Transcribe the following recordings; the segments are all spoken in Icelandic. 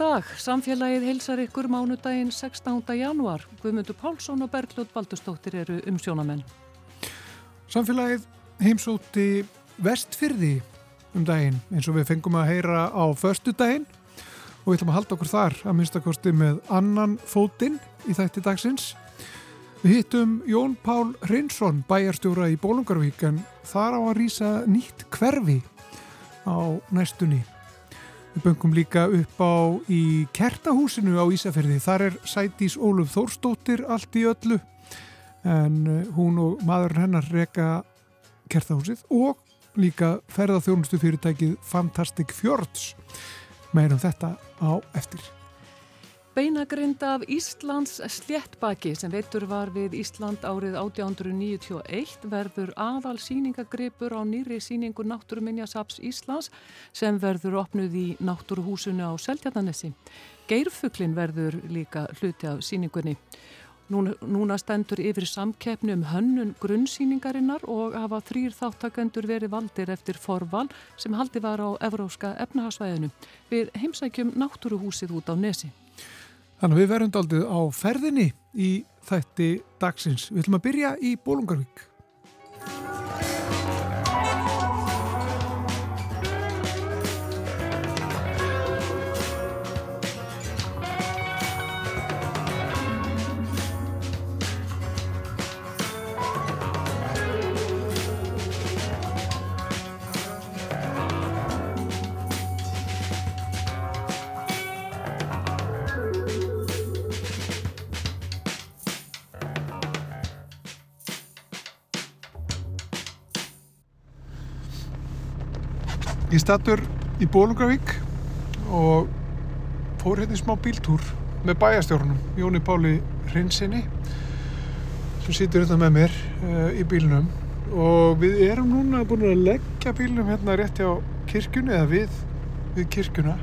dag. Samfélagið heilsar ykkur mánudaginn 16. januar. Guðmundur Pálsson og Bergljótt Baldurstóttir eru umsjónamenn. Samfélagið heimsóti vestfyrði um daginn eins og við fengum að heyra á förstu daginn og við ætlum að halda okkur þar að minnstakosti með annan fótinn í þætti dagsins. Við hittum Jón Pál Hreinsson, bæjarstjóra í Bólungarvík en þar á að rýsa nýtt hverfi á næstunni. Við böngum líka upp á í kertahúsinu á Ísafjörði. Þar er Sætís Óluf Þórstóttir allt í öllu en eh, hún og maður hennar reyka kertahúsið og líka ferðarþjónustu fyrirtækið Fantastic Fjords. Meirum þetta á eftir. Beinagrind af Íslands sléttbaki sem veitur var við Ísland árið 1891 verður aðal síningagripur á nýri síningu Náttúruminjasaps Íslands sem verður opnuð í Náttúruhúsinu á Seltjarnanessi. Geirfuglin verður líka hluti af síningunni. Núna, núna stendur yfir samkeppni um hönnun grunnsýningarinnar og hafa þrýr þáttakendur verið valdir eftir forval sem haldi var á Evróska efnahagsvæðinu. Við heimsækjum Náttúruhúsið út á Nesi. Þannig að við verðum aldrei á ferðinni í þætti dagsins. Við ætlum að byrja í Bólungarvík. Ég statur í Bólungavík og fór hérna í smá bíltúr með bæjastjórnum, Jóni Páli Rinsinni sem situr hérna með mér uh, í bílnum. Og við erum núna búin að leggja bílnum hérna rétt hjá kirkjunni eða við, við kirkjuna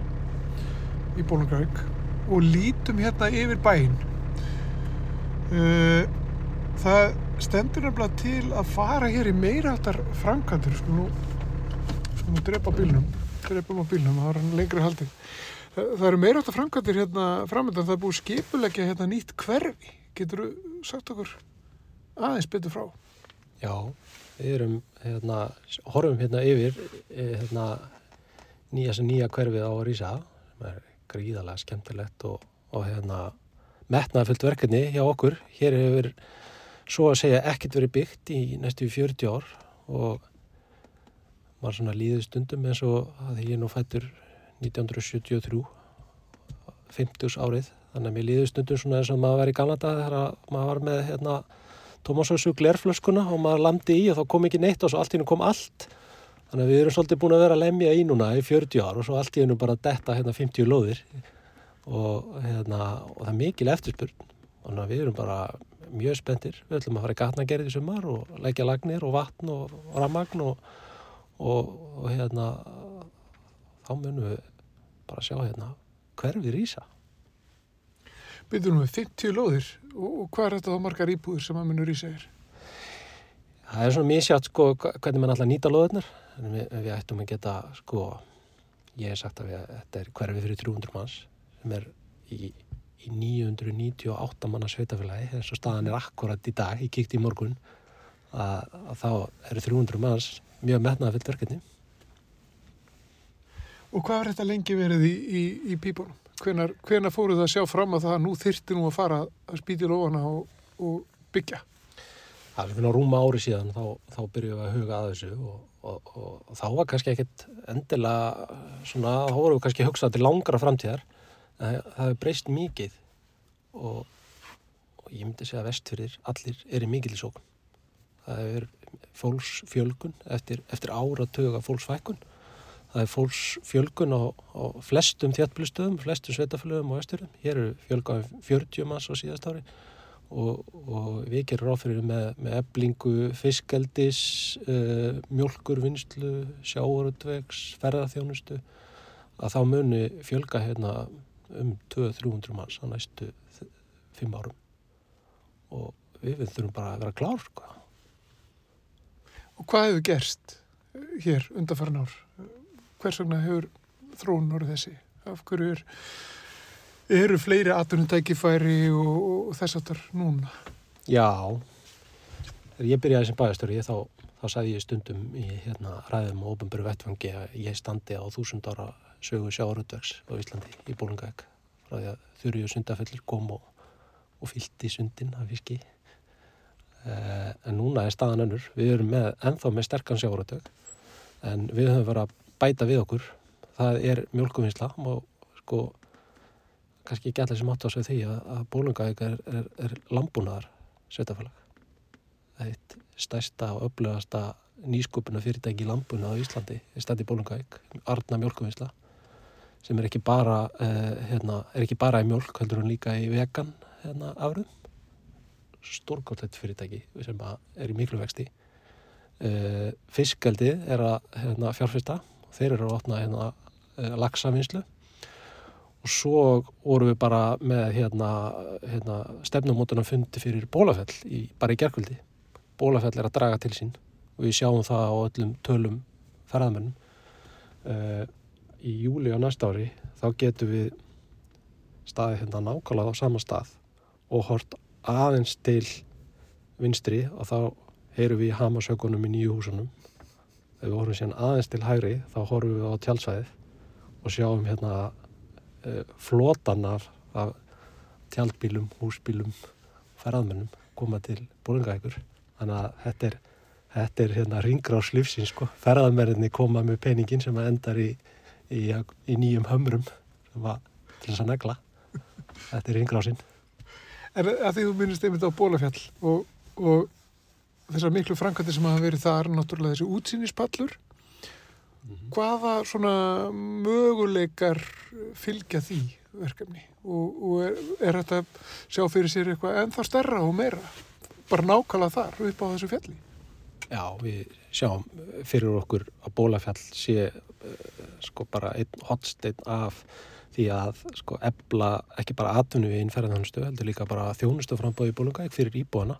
í Bólungavík og lítum hérna yfir bæinn. Uh, það stendur nefnilega til að fara hér í meira áttar framkantur sko nú Nú drepa bílnum, drepum á bílnum, það var hann lengri haldið. Það, eru meira átt að framkvæmdir hérna framöndan, það er búið skipulegja hérna nýtt hverfi. Getur þú sagt okkur aðeins betur frá? Já, við erum hérna, horfum hérna yfir hérna nýja sem nýja hverfið á að rýsa sem er gríðalega skemmtilegt og, og hérna metnaðfullt verkefni hjá okkur. Hér hefur svo að segja ekkert verið byggt í næstu 40 ár og maður svona líður stundum eins og að ég nú fættur 1973 50 árið. Þannig að mér líður stundum svona eins og maður var í Kanada þegar maður var með hérna, Thomasósu glerflöskuna og maður landi í og þá kom ekki neitt og svo allt í hennu kom allt. Þannig að við erum svolítið búin að vera að lemja í núna í 40 ár og svo allt í hennu bara detta hérna 50 lóðir. Og, hérna, og það er mikil eftirspurn. Þannig að við erum bara mjög spendir við ætlum að fara í gatnagerði sumar og leggja lagnir og vatn og, og ramagn og og, og hérna þá munum við bara sjá hérna hverfið rýsa Byrjum við 50 lóðir. Og, og hvað er þetta þá margar íbúður sem að munum rýsa er? Það er svona mísjátt sko hvernig mann alltaf nýta lóðurnar en við, við ættum að geta sko ég hef sagt að við, þetta er hverfið fyrir 300 manns sem er í, í 998 manna sveitafélagi þess að staðan er akkurat í dag, ég kíkti í morgun að, að þá eru 300 manns mjög metnaðafyllt verkefni. Og hvað var þetta lengi verið í, í, í pípunum? Hvenar, hvenar fóruð það að sjá fram að það nú þyrti nú að fara að spýti lofana og, og byggja? Það er svona rúma ári síðan þá, þá byrjuðum við að huga að þessu og, og, og þá var kannski ekkit endilega svona, þá vorum við kannski hugsað til langra framtíðar það, það hefur breyst mikið og ég myndi segja að vestfyrir allir er í mikil í sókun það hefur fólksfjölgun eftir, eftir áratöga fólksfækkun. Það er fólksfjölgun á, á flestum þjáttbílustöðum, flestum sveitafélögum og östurum. Hér eru fjölgaðum 40 manns á síðast ári og, og við gerum ráðfyrir með, með eblingu, fiskeldis, uh, mjölkurvinnslu, sjáurutvegs, ferðarþjónustu að þá muni fjölga hérna um 200-300 manns á næstu 5 árum og við þurfum bara að vera klár sko. Og hvað hefur gerst hér undanfarn ár? Hvers vegna hefur þróun orðið þessi? Af hverju er eru fleiri atvinnutækifæri og, og þess að það er núna? Já, þegar ég byrjaði sem bæðastöru þá, þá sagði ég stundum í hérna, ræðum og ofinböru vettfangi að ég standi á þúsund ára sögu sjáaröldverks á Íslandi í Bólungaeg frá því að þurju sundafellir kom og, og fyllt í sundin af fiski eh, en núna er staðan önnur. Við erum með, ennþá með sterkan sjáaröldverk en við höfum verið að bæta við okkur. Það er mjölkuvinsla og sko kannski ekki allir sem átt á sig því að, að Bólungaeg er, er, er lambúnaðar sveitafélag. Það er eitt stærsta og öflugasta nýskupuna fyrirtæki í lambuna á Íslandi er stætti Bólungavík, Arna mjölkuvinsla sem er ekki bara uh, hérna, er ekki bara í mjölk, heldur hún líka í vegan hérna, afröðum stórgóðlegt fyrirtæki sem er í miklu vexti. Uh, fiskaldið er að hérna, fjárfesta. Þeir eru að opna hérna, uh, lagsavinslu og svo vorum við bara með hérna, hérna, stefnumótuna fundi fyrir Bólafell í, bara í gerkvöldi Bólafell er að draga til sín og við sjáum það á öllum tölum ferðamennum uh, í júli á næsta ári þá getum við staðið hérna nákvæmlega á sama stað og hort aðeins til vinstri og þá heyrum við hamasökunum í nýju húsunum ef við horfum síðan aðeins til hægri þá horfum við á tjálsvæðið og sjáum hérna uh, flotan af, af tjaldbílum, húsbílum, ferðamennum koma til bólingækur. Þannig að þetta er, þetta er hérna ringrás lífsins sko. Ferðamennir koma með peningin sem endar í, í, í nýjum hömrum sem var til þess að negla. Þetta er ringrásinn. En að því þú minnist einmitt á Bólafjall og, og þessar miklu framkvæmdi sem hafa verið þar, náttúrulega þessi útsýnispallur -hmm. Hvaða svona möguleikar fylgja því verkefni og, og er, er þetta sjá fyrir sér eitthvað ennþá stærra og meira bara nákvæmlega þar upp á þessu fjalli? Já, við sjáum fyrir okkur að bólafjall sé uh, sko bara einn hotsteinn af því að sko ebla ekki bara atvinnu í innferðanhannustu heldur líka bara þjónustu frambóði bólunga ekki fyrir íbúana.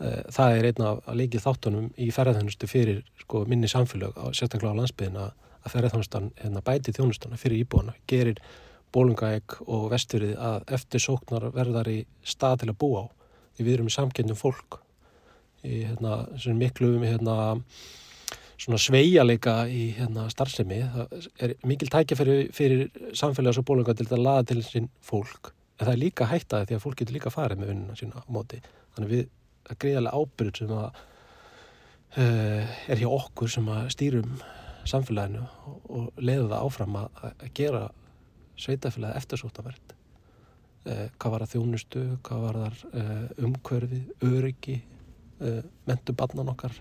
Eh, það er einn af leikið þáttunum í ferðarþjónustu fyrir sko, minni samfélag, sérstaklega á landsbyðin að ferðarþjónustan hérna, bæti þjónustana fyrir íbúana, gerir bólungaeg og vesturið að eftir sóknar verðar í stað til að búa á. Því við erum í samkendum fólk í hérna, miklu hérna, sveialega í hérna, starfsemi það er mikil tækja fyrir, samfélags og bólunga til að laða til sín fólk. En það er líka hættaði því að fólk getur líka farið með vinnuna sína á móti. Þannig við að greiðarlega ábyrg sem að uh, er hjá okkur sem að stýrum samfélaginu og, og leiða það áfram að, að gera sveitafélagi eftirsóttaverð uh, eh, hvað var það þjónustu, hvað var það uh, eh, umkverfi, öryggi mentu barnan okkar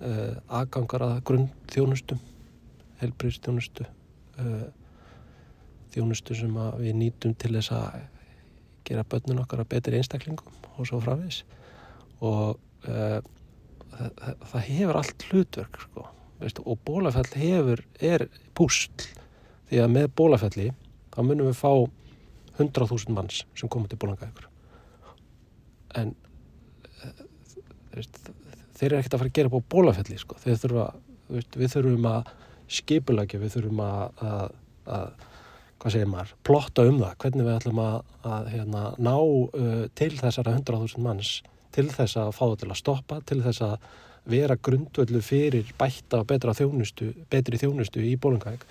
aðgangar að grunn þjónustum helbriðstjónustu þjónustu sem við nýtum til þess að gera börnun okkar að betri einstaklingum og svo frávís og uh, það, það hefur allt hlutverk sko, veist, og bólafell hefur, er púsl. Því að með bólafelli þá munum við fá 100.000 manns sem komur til bólangækur en uh, veist, þeir eru ekkert að fara að gera búið bólafelli sko. þurfa, veist, við þurfum að skipulagja, við þurfum að, að, að hvað segir maður, plotta um það hvernig við ætlum að, að hérna, ná uh, til þessara 100.000 manns til þess að fá það til að stoppa, til þess að vera grundvöldu fyrir bætta og betra þjónustu, betri þjónustu í bólungæk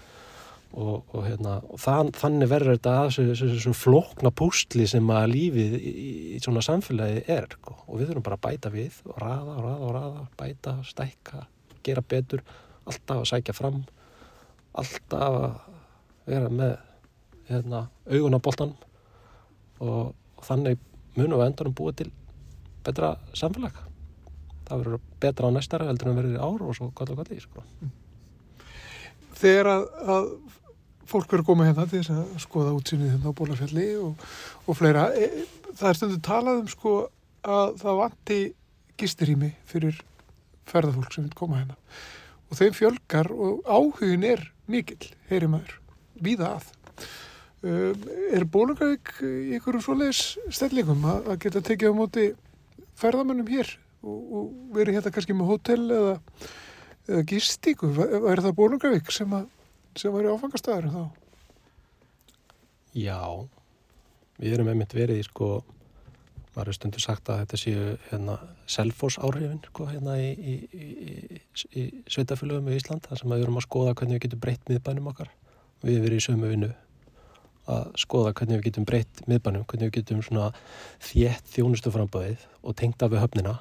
og, og, hérna, og þann, þannig verður þetta að þessu, þessu flokna pústli sem að lífið í, í svona samfélagi er sko. og við þurfum bara að bæta við og raða og raða og raða, bæta, stækka, gera betur, alltaf að sækja fram, alltaf að vera með hérna, augun á boltan og, og þannig munum við endur um búið til betra samfélag það verður betra á næstara heldur en verður í ár og svo gott og gott í sko. Þegar að, að fólk verður koma hérna til þess að skoða útsýnið hérna á Bólafjalli og, og fleira, e, það er stundu talað um sko að það vanti gisturými fyrir ferðarfólk sem vil koma hérna. Og þeim fjölgar og áhugin er mikill, heyri maður, víða að. Um, er Bólungavík í einhverjum svoleiðis stellingum að, að geta tekið á móti ferðamönnum hér og, og verið hérna kannski með hótel eða, eða gistíku er það Bólungavík sem, sem var í áfangastæður þá? Já, við erum einmitt verið í sko maður er stundu sagt að þetta séu hérna selfos áhrifin sko hérna í, í, í, í sveitafélögum í Ísland þar sem við erum að skoða hvernig við getum breytt miðbænum okkar. Við erum verið í sömu vinnu að skoða hvernig við getum breytt miðbænum, hvernig við getum svona þétt þjónustu framböðið og tengt af við höfnina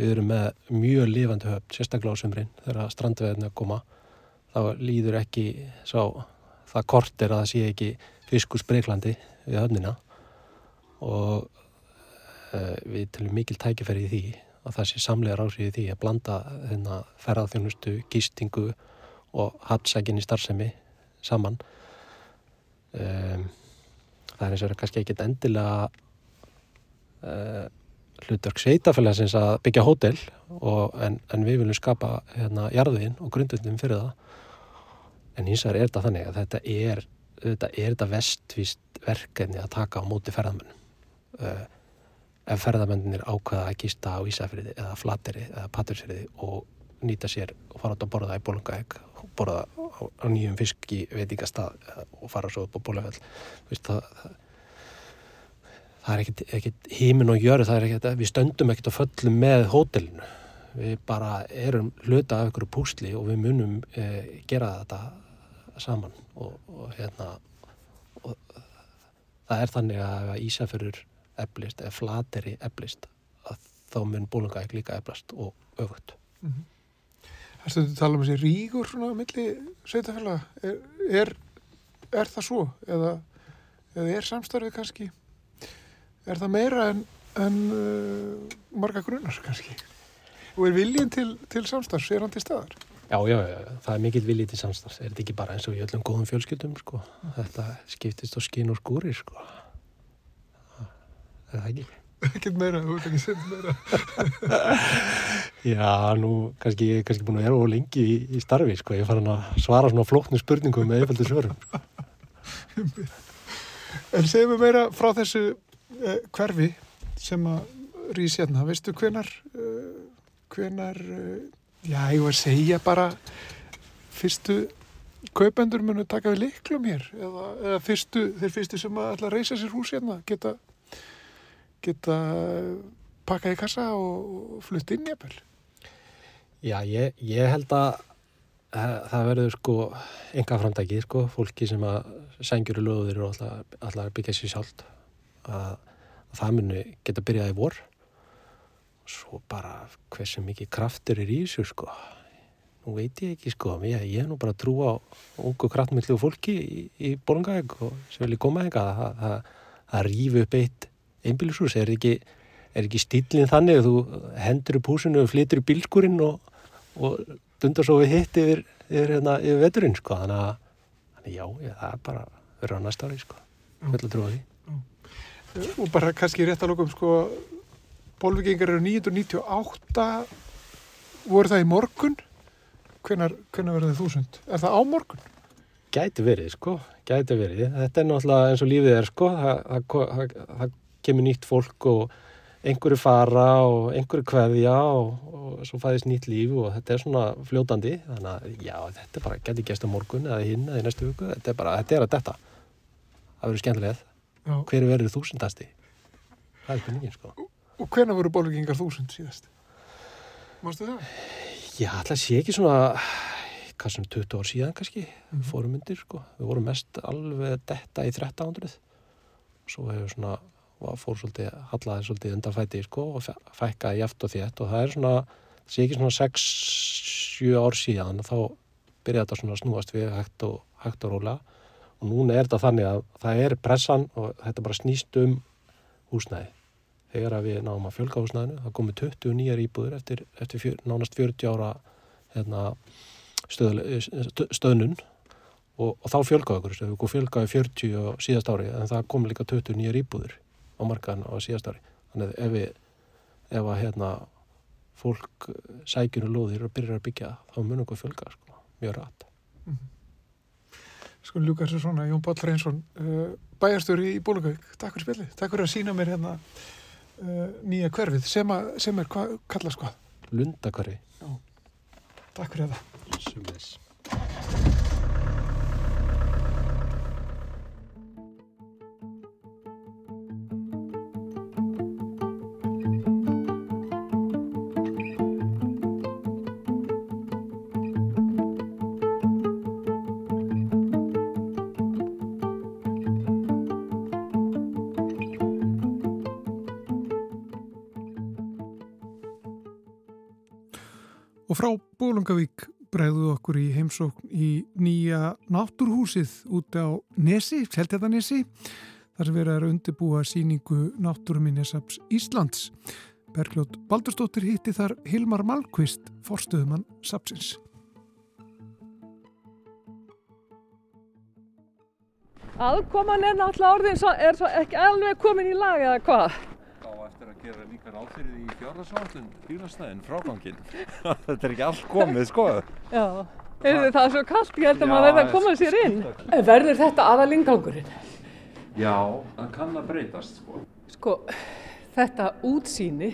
við erum með mjög lifandi höfn, sérstaklega á sömrin þegar strandveðinu koma. Þá líður ekki sá, það kort er að það sé ekki fiskus breiklandi við höfnina. Og uh, við telum mikil tækifæri í því að það sé samlega ráðsvíði því að blanda þennan ferðarþjónustu, gistingu og haftsækinni starfsemi saman. Um, það er eins og verið kannski ekkit endilega uh, hlutverk sveitafélagsins að byggja hótel en, en við viljum skapa hérna jarðin og grundundum fyrir það. En hins vegar er þetta þannig að þetta er þetta þetta vestvíst verkefni að taka á móti ferðamennum uh, ef ferðamennir ákveða að gista á Ísafriði eða Flateri eða Patrísfriði og nýta sér og fara út að borða í Bólungaeg og borða á, á nýjum fisk í veitingastað og fara svo upp á Bólungaeg það, það, það er ekkit, ekkit hímin og jöru, það er ekkit, við stöndum ekkit á föllum með hótelinu. Við bara erum hluta af einhverju púsli og við munum eh, gera þetta saman og, og hérna og, það er þannig að Ísafjörður eflist eða flateri eflist að þá mun bólungaæk líka eflast og öfugt. Mm -hmm. Það stundur tala um þessi ríkur svona milli sveitafélag er, er, er það svo? Eða, eða er samstarfið kannski er það meira en, en uh, marga grunnar kannski? Og er viljin til, til samstarfs er hann til staðar? Já, já, já, það er mikill viljið til samstarfs. Er þetta ekki bara eins og í öllum góðum fjölskyldum sko. þetta skiptist á skinn og skúri sko. Eða ekki? Ekkert meira, þú ert ekki sett meira. Já, nú kannski ég er kannski búin að vera og lengi í, í starfi, sko, ég fann að svara svona flóknu spurningum með einfaldu svörum. En segjum við meira frá þessu hverfi sem að rýs hérna, veistu hvenar eh, hvenar eh, já, ég var að segja bara fyrstu kaupendur munu taka við liklum hér eða, eða fyrstu, þeir fyrstu sem að að reysa sér hús hérna geta geta pakkað í kassa og flutt inn eppel? Já, ég, ég held að, að það verður sko enga framtækið sko, fólki sem að sengjur og löður og alltaf, alltaf byggja sér sjálf að, að það muni geta byrjaði vor svo bara hversu mikið kraftur er í þessu sko nú veit ég ekki sko ég, ég er nú bara að trúa á ungu kraftmillu fólki í, í Bólungaeg og sem vilja koma enga að, að, að rífi upp eitt einbílusús, er ekki, ekki stílinn þannig að þú hendur upp húsinu og flytur í bílskurinn og, og dundar svo við hitt yfir, yfir, hérna, yfir veturinn sko. þannig að já, ég, það er bara verið á næsta ári sko. vel að trúa því og bara kannski rétt að lókum sko bólvigingar eru 998 voru það í morgun? Hvenar, hvenar verður það þúsund? Er það á morgun? Gæti verið sko, gæti verið. Þetta er náttúrulega eins og lífið er sko það, það, það kemur nýtt fólk og einhverju fara og einhverju kveðja og, og svo fæðist nýtt líf og þetta er svona fljótandi. Þannig að já, þetta bara getur gæst á morgun eða hinn eða í næstu viku, þetta er bara, þetta er að detta. Það verður skemmtilegð hver er verið þúsundasti? Það er spurningin sko. Og hvena voru bólugingar þúsund síðast? Mástu það? Já, alltaf sé ekki svona hvað sem 20 ár síðan kannski mm. fórum myndir sko, við vorum mest alveg detta í 1300 svo hefur svona fór svolítið, hallaði svolítið undanfæti sko, og fækkaði jæft og þétt. Og það er svona, það sé ekki svona 6-7 ár síðan þá byrjaði þetta svona að snúast við hægt og, hægt og róla og núna er þetta þannig að það er pressan og þetta bara snýst um húsnæði. Þegar að við náum að fjölga húsnæðinu það komið 20 nýjar íbúður eftir, eftir fjör, nánast 40 ára hérna, stöð, stöðnun og, og þá fjölgaði okkur við fjölgaði 40 síðast ári en það kom líka 20 nýjar íbúður á markaðan á síðast ári. Þannig að ef við ef að hérna fólk sækjur og lóðir og byrjar að byggja þá munum við fjölga sko, mjög rætt mm -hmm. Sko ljúka þessu svona Jón Báll Reynsson uh, bæjarstöru í Bólungavík Takk fyrir spilli, takk fyrir að sína mér hérna uh, nýja hverfið. Sem, að, sem er hvað kallast hvað? Lundakverfi Takk fyrir þetta. Sumleis frá Bólungavík bregðu okkur í heimsókn í nýja náttúrhúsið út á Nesi, Seltjartanesi, þar sem verið er að undirbúa síningu Náttúruminjasaps Íslands. Bergljótt Baldurstóttir hitti þar Hilmar Malkvist, forstöðumann Sapsins. Aðkoman er náttúrulega orðin, er svo ekki alveg komin í lag eða hvað? Gera líka ráð fyrir því fjárðarsvátun bílastæðin, frágangin. Þetta er ekki allt komið, sko. Já, er það svo kallt, ég held að maður verði að koma sér inn. Verður þetta aðalingangurinn? Já, það kann að breytast, sko. Sko, þetta útsýni,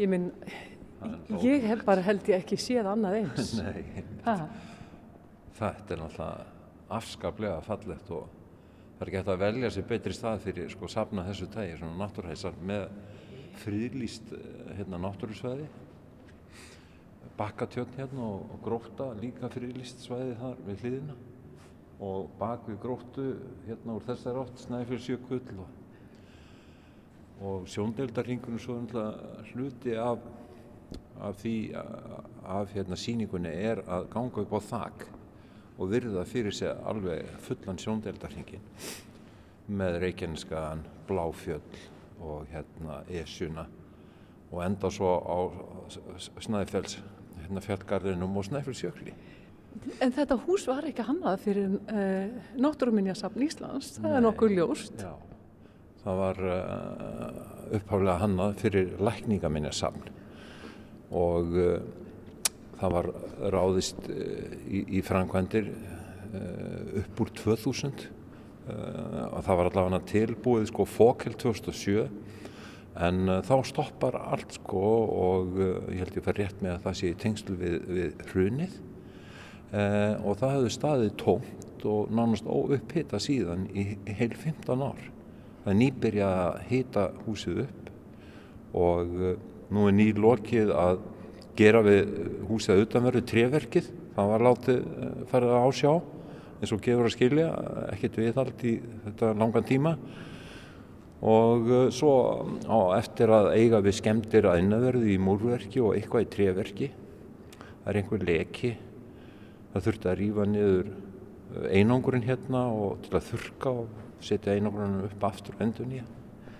ég minn, ég hef bara held ég ekki séð annað eins. Nei, Ha, þetta er náttúrulega afskaplega fallegt og það er ekki hægt að velja sér betri stað fyrir sko safna þessu tægi, svona náttúrhæsar með friðlýst eh, hérna náttúrusvæði. Bakkatjörn hérna og, og gróta líka friðlýst svæði þar við hliðina. Og bak við gróttu hérna úr þessar átt Snæfellsjökull og, og sjóndeildarhingunum svo náttúrulega hluti af, af því af hérna síningunni er að ganga upp á þak og virða fyrir sig alveg fullan sjóndeldarhingin með Reykjaneskaðan, Bláfjöll og hérna Esjuna og enda svo á Snæfells hérna fjallgarðinum og Snæfellsjökli. En þetta hús var ekki hannað fyrir uh, Náttúruminjasafn Íslands, það er Nei. nokkuð ljóst. Já, það var uh, upphaflega hannað fyrir lækningaminjasafn og uh, það var ráðist uh, í, í framkvæmdir uh, upp úr 2000 uh, og það var allavega tilbúið sko fókel 2007 en þá stoppar allt sko og ég held ég fer rétt með að það sé tengslu við, við hrunið. Og það hefði staðið tómt og nánast óupphita síðan í, heil 15 ár. Það er nýbyrja að hita húsið upp og nú er nýlokið að gera við húsið utanverðu tréverkið. Það var látið uh, farið að ásjá eins og gefur að skilja, ekkert viðhald í þetta langan tíma og uh, svo á eftir að eiga við skemmtir að innverðu í múrverki og eitthvað í tréverki. Það er einhver leki, það þurfti að rýfa niður uh, einangurinn hérna og til að þurka og setja einangurinn upp aftur og endur nýja.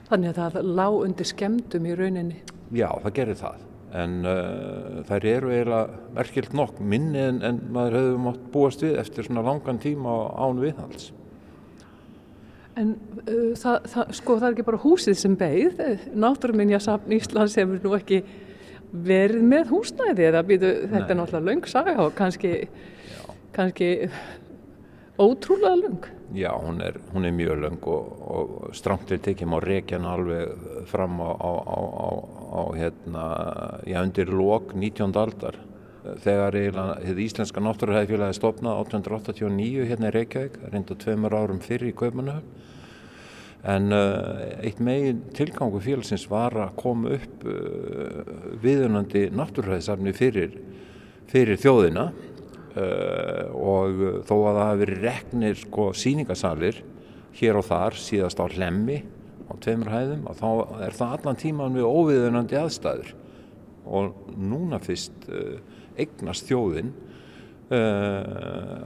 Þannig að það lág undir skemmtum í rauninni. Já, það gerir það. En uh, þær eru eiginlega merkilt nokk minni en, en maður hefur mátt búast við eftir svona langan tíma án viðhalds. En uh, það, það, sko, það er ekki bara húsið sem beigð. Náttúruminjasafn Íslands hefur nú ekki verið með húsnæði eða býtu, þetta er náttúrulega löng saga og kannski, kannski ótrúlega löng. Já, hún er, hún er mjög löng og, og stramt til tekjum á reikjan alveg fram á, á, á, á, hérna, já, undir lok 19. aldar. Þegar hið Íslenska náttúruhæðfélagi stopnað 1889 hérna í Reykjavík, reynda tveimur árum fyrir í Kaupanahöfn. En uh, eitt megin tilgangu félagsins var að koma upp uh, viðunandi náttúruhæðsafni fyrir, fyrir þjóðina uh, og þó að það hafi verið reknir sko síningasalir hér og þar síðast á hlemmi á tveimur hæðum og þá er það allan tíman við óviðunandi aðstæður. Og núna fyrst uh, eignast þjóðin uh,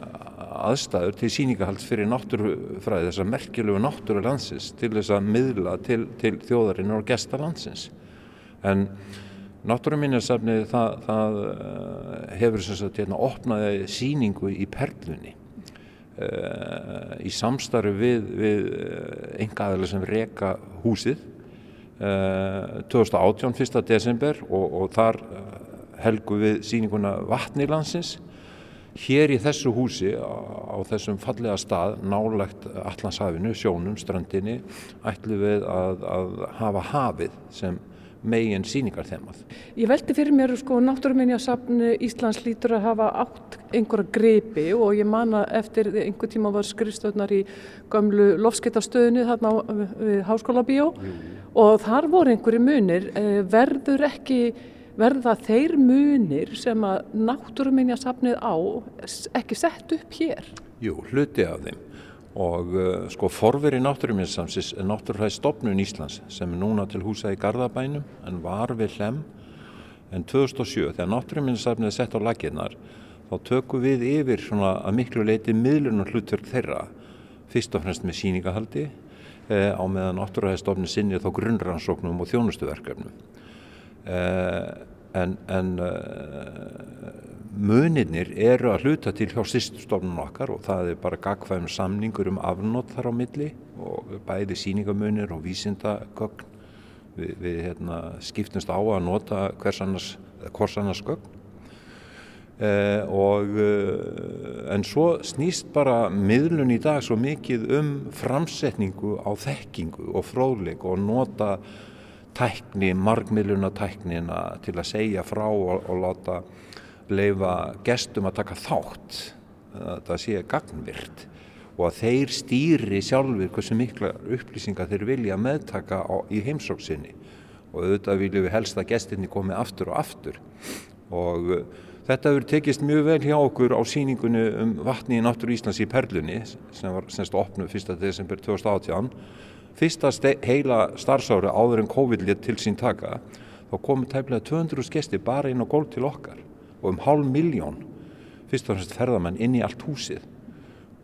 aðstæður til síningahalds fyrir náttúrufræði þessar merkjulegu náttúru landsins til þess að miðla til, til þjóðarinn og gesta landsins. En náttúruminjarsafnið það, það uh, hefur sem sagt hérna opnaði síningu í Perlunni uh, í samstarfi við, við engaðilega sem reka húsið uh, 2018, 1. desember og, og þar helgu við síninguna vatni landsins hér í þessu húsi á, á þessum fallega stað nálagt Allandshafinu, sjónum, strandinni ætlum við að, að hafa hafið sem megin síningarþemað. Ég veldi fyrir mér sko náttúruminjasafn Íslands lítur að hafa átt einhverja greipi og ég man að eftir einhver tíma var skrifstöðnar í gömlu lofskettastöðinu þarna við Háskóla Bíó og þar voru einhverju munir Eh, verður ekki verða þeir munir sem að náttúruminjasafnið á ekki sett upp hér? Jú, hluti af þeim og uh, sko forveri náttúruminsamsins er náttúrulega stopnun Íslands sem er núna til húsa í Garðabænum en var við hlem En 2007 þegar náttúruminnsafnið er sett á laginnar þá tökum við yfir svona að miklu leiti miðlunar hlutverk þeirra fyrst og fremst með síningahaldi eh, á meðan náttúruhæðstofni sinni þá grunnrannsóknum og þjónustuverkefnum. Eh, en en uh, munirnir eru að hluta til hjá sýstustofnun okkar og það er bara gagfæðum samningur um afnótt þar á milli og bæði síningamunir og vísindagögn. Við, við hérna, skiptumst á að nota hvers annars, hvers annars gögn. Uh, og uh, en svo snýst bara miðlun í dag svo mikið um framsetningu á þekkingu og fróðleik og nota tækni, margmiðlunatæknina til að segja frá og, og láta leifa gestum að taka þátt að það sé gagnvirt og að þeir stýri sjálfur hversu mikla upplýsingar þeir vilja meðtaka á, í heimsóksinni og auðvitað viljum við helst að gestinni komi aftur og aftur. Og uh, þetta hefur tekist mjög vel hjá okkur á síningunni um vatni í náttúru Íslands í Perlunni sem var semst opnuð 1. desember 2018 fyrsta heila starfsári áður en COVID létt til sín taka þá komu tæmlega 200 gesti bara inn á gólf til okkar og um hálf miljón fyrst og fremst ferðamenn inn í allt húsið.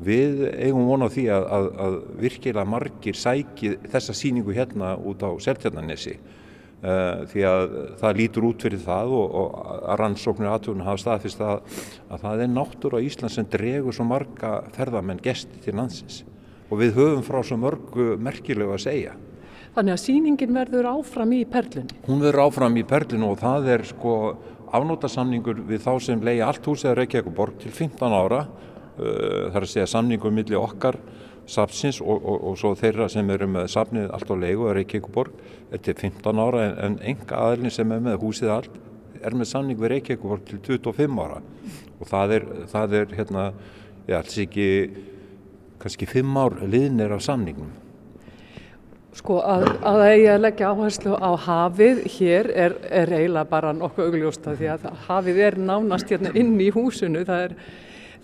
Við eigum vona á því að, að, að virkilega margir sæki þessa síningu hérna út á Seltjarnanesi uh, því að það lítur út fyrir það og, og að rannsóknir aðtöfuna hafa staðfist að, að það er náttúr á Ísland sem dregur svo marga ferðamenn gesti til landsins og við höfum frá svo mörgu merkilegu að segja. Þannig að síningin verður áfram í Perlunni? Hún verður áfram í Perlunni og það er sko afnótasamningur við þá sem leiði allt húsið að Reykjavíkuborg til 15 ára. Uh, það er að segja samningur millir okkar sapsins og, og, og svo þeirra sem eru með sapnið allt á leigu að Reykjavíkuborg er til 15 ára en, en enga aðlinn sem er með húsið allt er með samning við Reykjavíkuborg til 25 ára og það er, það er hérna, ég ætls ekki kannski fimm ár liðnir af samningnum. Sko að að leggja áherslu á hafið hér er, er eiginlega bara nokkuð augljósta því að hafið er nánast hérna inn í húsinu. Það er,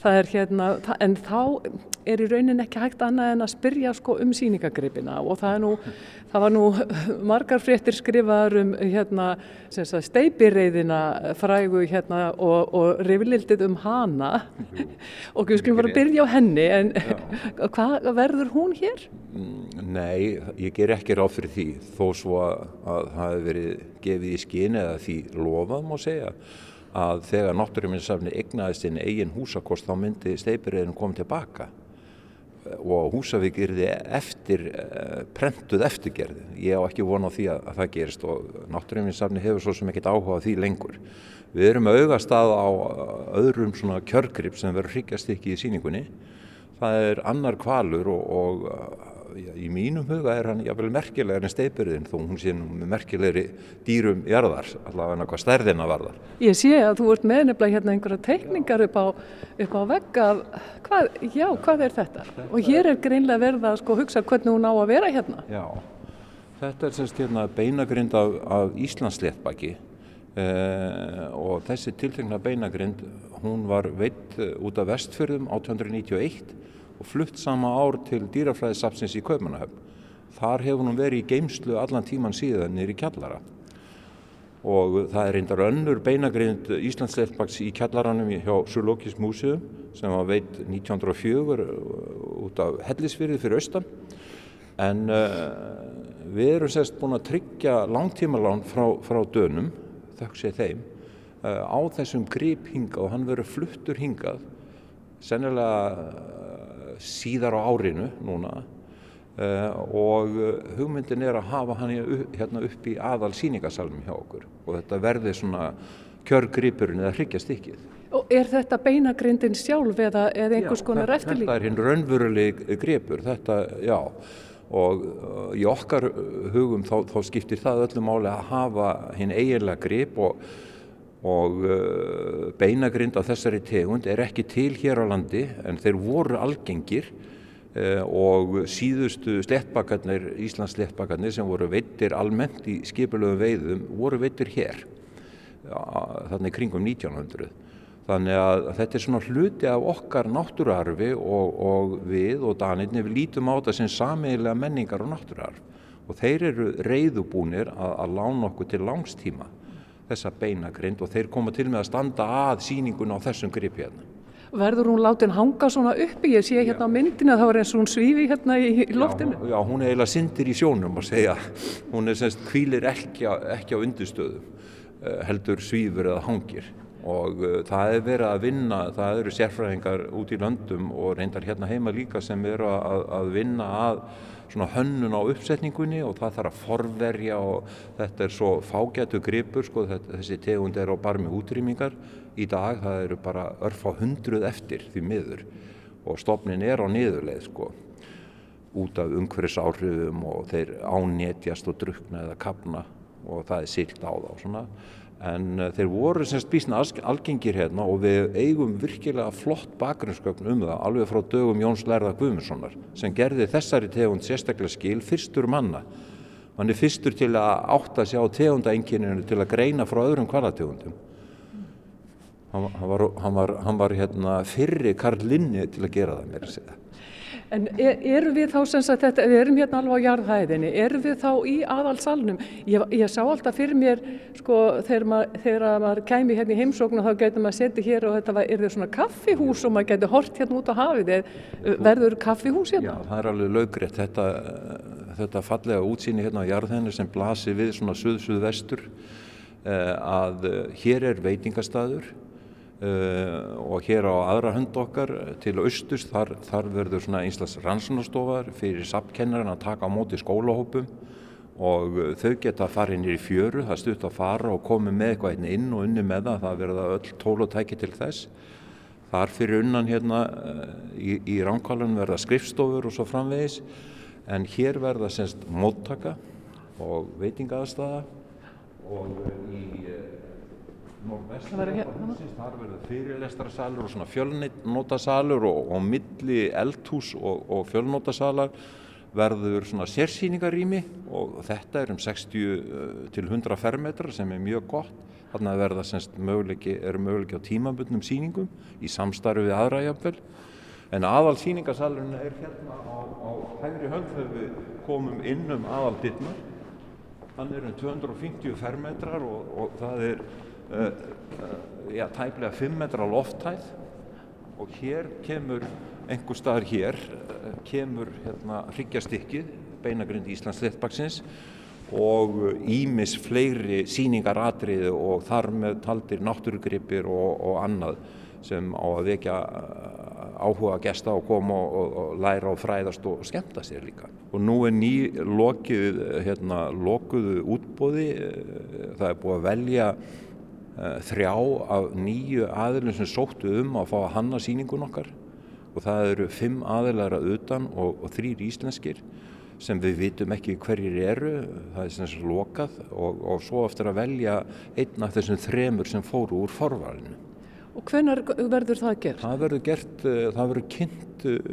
það er hérna en þá er í raunin ekki hægt annað en að spyrja sko um síningagripina og það er nú, það var nú margar fréttir skrifaðar um hérna steipireiðina frægu hérna og, og riflildið um hana. Og við skulum bara byrja á henni en hvað verður hún hér? Mm, nei, ég ger ekki ráð fyrir því þó svo að það hefur verið gefið í skinn eða því lofað má segja að þegar náttúruminsafni egnaðist inn eigin húsakost þá myndi steipireiðin komið tilbaka og Húsavík þið eftir uh, prentuð eftirgerði. Ég á ekki vona á því að, að það gerist og náttúruminnsafni hefur svo sem ekkert áhuga því lengur. Við erum auðvast að á öðrum svona kjörgrip sem verður hryggjast ekki í síningunni. Það er annar kvalur og, og í mínum huga er hann jáfnvel merkilegar en steipurinn þó hún sé nú með merkilegri dýrum jarðar, allavega hvað stærðina varðar. Ég sé að þú ert með nefnilega hérna einhverja teikningar upp á, upp á vegga hvað, já, hvað er þetta? þetta og hér er greinlega verið að sko hugsa hvernig hún á að vera hérna. Já, þetta er semst hérna beinagrind af, af Íslandsleitbaki eh, og þessi tiltegna beinagrind hún var veitt út af vestfjörðum 1891 og flutt sama ár til dýrafræðisapsins í Kaupanahöfn. Þar hefur hún verið í geimslu allan tíman síðan nýri kjallara og það er reyndar önnur beinagrind Íslandsleifbaks í kjallaranum hjá Zoologist Museum sem var veit 1904 út af hellisfyrði fyrir austan en uh, við erum sérst búin að tryggja langtímalán frá, frá dönum, þökk sé þeim uh, á þessum grip hingað og hann verið fluttur hingað sennilega síðar á árinu núna uh, og hugmyndin er að hafa hann hérna upp í aðal síningasalmi hjá okkur og þetta verði svona kjörgripurinn eða hryggjast ykkið. Og er þetta beinagrindin sjálf eða, eða einhvers konar eftirlík? Þetta er hinn raunveruleg gripur, þetta, já og í okkar hugum þá, þá skiptir það öllum máli að hafa hinn eiginlega grip og og uh, beinagrind á þessari tegund er ekki til hér á landi en þeir voru algengir uh, og síðustu slettbakarnir, Íslands slettbakarnir sem voru veitir almennt í skipulöfum veiðum voru veitir hér þannig kringum 1900 þannig að þetta er svona hluti af okkar náttúruarfi og, og við og Danirni við lítum á þetta sem samiðilega menningar og náttúruarf. Og þeir eru reyðubúnir að, að lána okkur til langstíma þessa beinagrind og þeir koma til með að standa að síningun á þessum gripi hérna. Verður hún látin hanga svona uppi? Ég sé hérna á myndinu að það var eins og hún svífi hérna í loftinu. Já, já hún er eiginlega syndir í sjónum að segja. Hún er semst kvílir ekki, ekki á undirstöðum, eh, heldur svífur eða hangir og uh, það er verið að vinna, það eru sérfræðingar út í löndum og reyndar hérna heima líka sem eru að, að vinna að svona hönnun á uppsetningunni og það þarf að forverja og þetta er svo fágætu gripur sko, þetta, þessi tegund er á barmi útrýmingar. Í dag, það eru bara örf á hundruð eftir því miður. Og stofnin er á niðurleið sko út af umhverfis áhrifum og þeir ánetjast og drukna eða kapna og það er silt á þá svona en uh, þeir voru semst bísna algengir hérna og við eigum virkilega flott bakgrunnskökn um það alveg frá dögum Jóns Lærða Guðmundssonar sem gerði þessari tegund sérstaklega skil fyrstur manna. Hann er fyrstur til að átta sig á tegundaengininu til að greina frá öðrum kvalategundum hann, hann var, hann var, hann var hérna, fyrri Karl Linni til að gera það mér að segja En er, eru við þá sem sagt þetta, við erum hérna alveg á jarðhæðinni, eru við þá í aðalsalnum? Ég, ég sá alltaf fyrir mér, sko, þegar maður, þegar maður kæmi hérna í heimsóknu þá getur maður setið hér og þetta var, er það svona kaffihús og maður getur hort hérna út á hafið, verður kaffihús hérna? Já, það er alveg löggrétt, þetta, þetta fallega útsýni hérna á jarðhæðinni sem blasir við svona suð-suð-vestur eh, að hér er veitingastadur Uh, og hér á aðra hönd okkar til austurs þar, þar verður svona einslas rannsónastofar fyrir sapkennarinn að taka á móti skólahópum. Og uh, þau geta að fara inn í fjöru, það stutt að fara og komi með eitthvað hérna inn og unni með það, það verða öll tól og tæki til þess. Þar fyrir unnan hérna í, í ránkálunum verða skrifstofur og svo framvegis. En hér verða semst móttaka og veitingaðastaða og í þar verður fyrirlestrasalur og svona fjölnótasalur og, og milli eldhús og, og fjölnótasalar verður svona sérsýningarými og þetta er um 60 eh, til 100 fermetrar sem er mjög gott. Þannig að verða semst möguleiki, eru möguleiki á tímabundnum síningum í samstarfi við aðra jafnvel. En aðal síningasalurinn er hérna á, á hægri hönd þegar við komum inn um aðal dittnar hann er um 250 fermetrar og, og það er já, tæplega 5 metra lofthæð og hér kemur einhver staðar hér uh, kemur hérna hryggjastykkið beinagrind Íslands Þittbaksins og ímis fleiri síningaratriði og þar með taldir náttúrugripir og, og annað sem á að vekja áhuga gesta og koma og, og, læra og fræðast og skemmta sér líka. Og nú er ný lokið, hérna, lokuðu útbóði, það er búið að velja Eh, þrjá af nýju aðilum sem sóttu um að fá að hanna síningun okkar. Og það eru fimm aðilar að utan og, og þrýr íslenskir sem við vitum ekki hverjir eru, það er sem að lokað og, og svo eftir að velja einn af þessum þremur sem fóru úr forvarinu. Og hvenar verður það gert? Það verður gert, eh, það verður kynnt uh,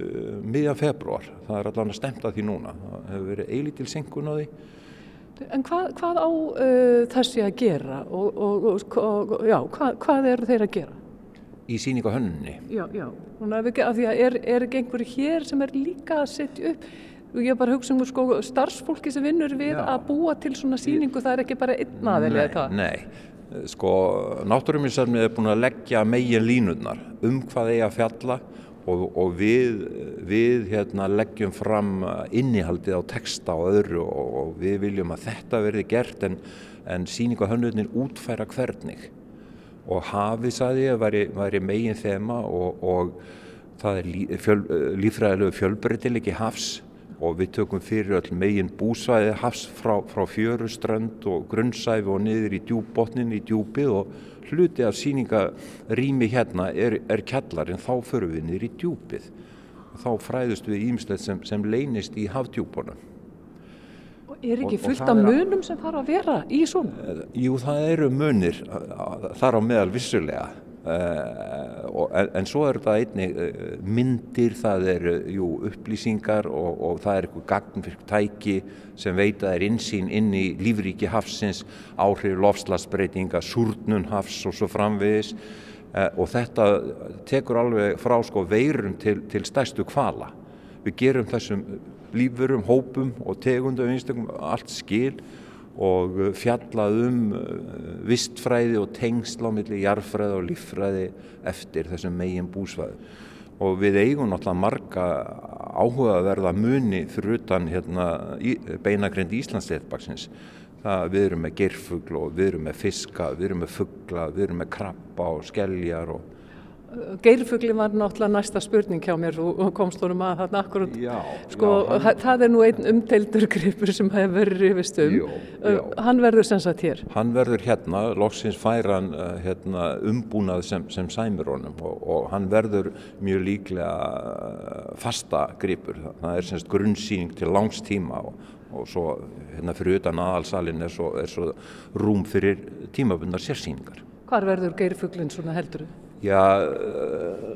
miðjan februar, það er allavega stemt að því núna, það hefur verið eilítil senkun á því En hvað, hvað á uh, þessi að gera og, og, og já, hvað, hvað eru þeir að gera? Í síningu hönni? Já, já, af því að er, er ekki einhverju hér sem er líka að setja upp og ég bara hugsa um sko, starfsfólki sem vinnur við já. að búa til svona síningu, það er ekki bara einn aðeins eða hvað? Nei, sko, náttúruminsarmið er búin að leggja megin línurnar um hvað eigi að fjalla og, og við, við hérna, leggjum fram innihaldið á texta og öðru og, og við viljum að þetta verði gert en, en síningahönnurnir útfæra hvernig. Og hafið saði að væri, væri megin þema og, og það er lí, fjöl, lífræðilegu fjölbreytilegi hafs og við tökum fyrir öll megin búsvæði hafs frá, frá fjöruströnd og grunnsæfi og niður í djúbotnin í djúpið og hluti af síningarými hérna er, er kjallarinn, þá förum við niður í djúpið og þá fræðust við ímslegt sem, sem leynist í hafdjúbunum. Og er ekki fullt af munum sem þarf að vera í svona? Eh, jú, það eru munir þar á meðal vissulega en, en svo er þetta einni uh, myndir, það eru jú, upplýsingar og, og það er eitthvað gagnfyrk tæki sem veit að er insýn inn í lífríki hafsins, áhrif lofslagsbreytinga, súrnun hafs og svo framvegis uh, og þetta tekur alveg frá sko veirum til, til stærstu kvala. Við gerum þessum lífurum, hópum og einstaklega allt skil og fjallað um vistfræði og tengsl á milli jarfræði og líffræði eftir þessum megin búsvæði og við eigum náttúrulega marga áhugaverða muni fyrir utan hérna, beinagrind Íslandsleitbaksins. Við erum með gerfugl og við erum með fiska, við erum með fuggla, við erum með krabba og skelljar og Geirfugli var náttúrulega næsta spurning hjá mér og komst honum að þarna akkurat já, sko, já, hann, það er nú einn umteildur gripur sem hefur verið rifist um. Jú, já. hann verður sem sagt hér. Hann verður hérna, loksins fær hann uh, hérna, umbúnað sem, sem sæmur honum og, og hann verður mjög líklega uh, fasta gripur. Það er semst grunnsýning til langs tíma og, og svo hérna fyrir utan aðalsalinn er er svo rúm fyrir tímabundar sérsýningar. Hvar verður geirfuglinn svona heldur? Já,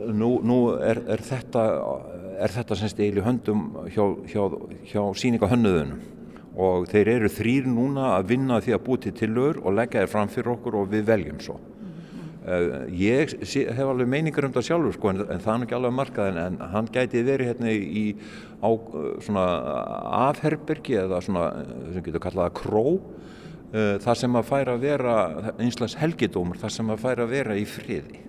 nú, nú er, er þetta, er þetta semst eiginlega höndum hjá, hjá, hjá síningahönnuðunum og þeir eru þrýr núna að vinna því að búti til lögur og leggja þeir fram fyrir okkur og við veljum svo. Uh, ég hef alveg meiningar um það sjálfur sko en, en það er ekki alveg markað en, hann gæti verið hérna í á svona afherbergi eða svona sem getur kallað að kró uh, þar sem að færa að vera einslæs helgidómur þar sem að færa að vera í friði.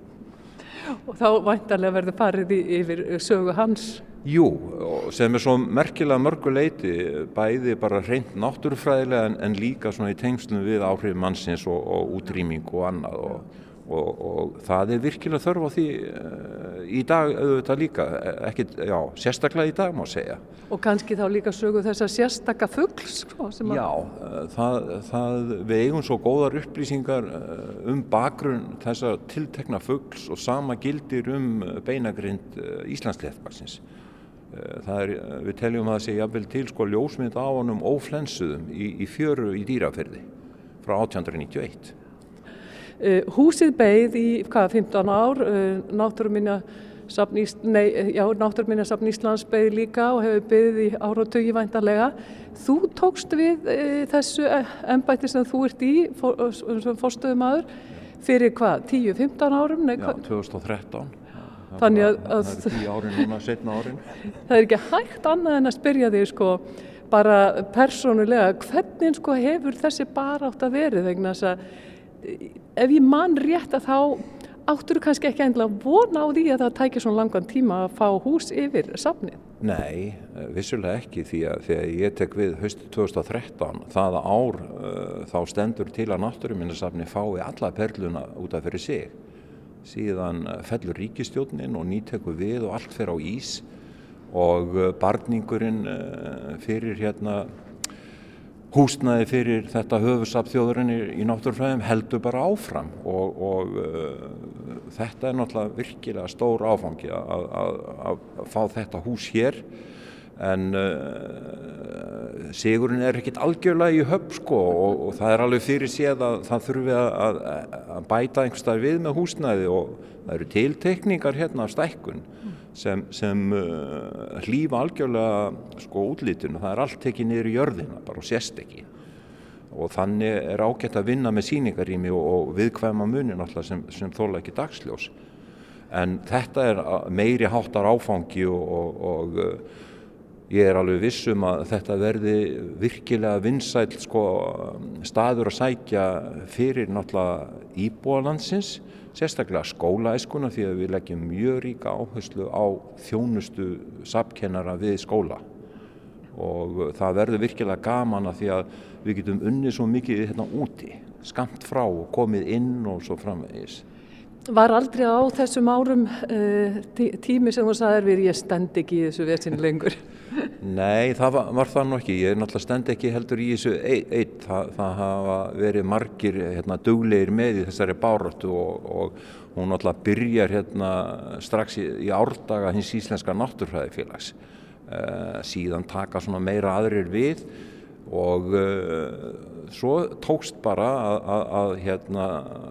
Og þá væntalega verður farið yfir sögu hans? Jú, sem er svo merkilega mörguleiti, bæði bara reynd náttúrufræðilega en, en líka svona í tengslum við áhrif mannsins og, og útrýming og annað og, og, og það er virkilega þörf á því uh, í dag auðvitað líka, ekki, já, sérstaklega í dag má segja. Og kannski þá líka sögu þess að sérstakka fuggls? Sko, já, það, það, við eigum svo góðar upplýsingar um bakgrunn þessar tiltekna fuggls og sama gildir um beinagrind er, við teljum að það sé jafnvel til sko ljósmynd á honum óflensuðum í, í fjöru í dýraferði frá 1891. Uh, húsið beigð í hvað, 15 ár, uh, náttúruminja Náttúruminjasafn Íslands beigð líka og hefur beigð í áratögi væntarlega. Þú tókst við þessu ennbætti sem þú ert í, for, fórstöðumadur, fyrir hvað, 10-15 árum? Nei, Já, 2013. Þannig að, að það er tíu árin núna, setna árin. Það er ekki hægt annað en að spyrja þig sko, bara persónulega, hvernig sko hefur þessi bara átt að verið vegna þess að ef ég man rétt að þá áttur þú kannski ekki endilega vona á því að það tækir svona langan tíma að fá hús yfir safnið? Nei, vissulega ekki því að þegar ég tek við höstu 2013 það ár uh, þá stendur til að náttúruminnarsafni fái alla perluna út af fyrir sig síðan fellur ríkistjónin og nýtekur við og allt fer á ís og barningurinn fyrir hérna húsnaði fyrir þetta höfusaf þjóðurinn í náttúrufræðum heldur bara áfram og, og uh, þetta er náttúrulega virkilega stór áfangi að, að, að fá þetta hús hér. En uh, sigurinn er ekkit algjörlega í höfn sko og, og það er alveg fyrir séð að það þurfi að, að bæta einhverstað við með húsnaði og það eru tiltekningar hérna af stækkun sem, sem uh, hlýfa algjörlega sko útlítinu, það er allt tekið niður í jörðina bara og sést ekki. Og þannig er ágætt að vinna með síningarými og, og viðkvæma munin alltaf sem, sem þóla ekki dagsljós. En þetta er meiri háttar áfangi og, og, og uh, ég er alveg vissum að þetta verði virkilega vinsæl sko, staður að sækja fyrir náttúrulega íbúalandsins sérstaklega skólaæskuna því að við leggjum mjög ríka áherslu á þjónustu sapkennara við skóla og það verður virkilega gaman að því að við getum unnið svo mikið hérna úti, skamt frá og komið inn og svo framvegis. Var aldrei á þessum árum uh, tími sem þú sagðir við ég stend ekki í þessu vesinu lengur? Nei, það var, var það nú ekki. Ég er náttúrulega stend ekki heldur í þessu eitt. Það, það hafa verið margir hérna, duglegir með í þessari báröttu og, og hún náttúrulega byrjar hérna, strax í, í árdaga hins íslenska náttúrfræðifélags. Uh, síðan taka meira aðrir við og uh, svo tókst bara að, að, að hérna,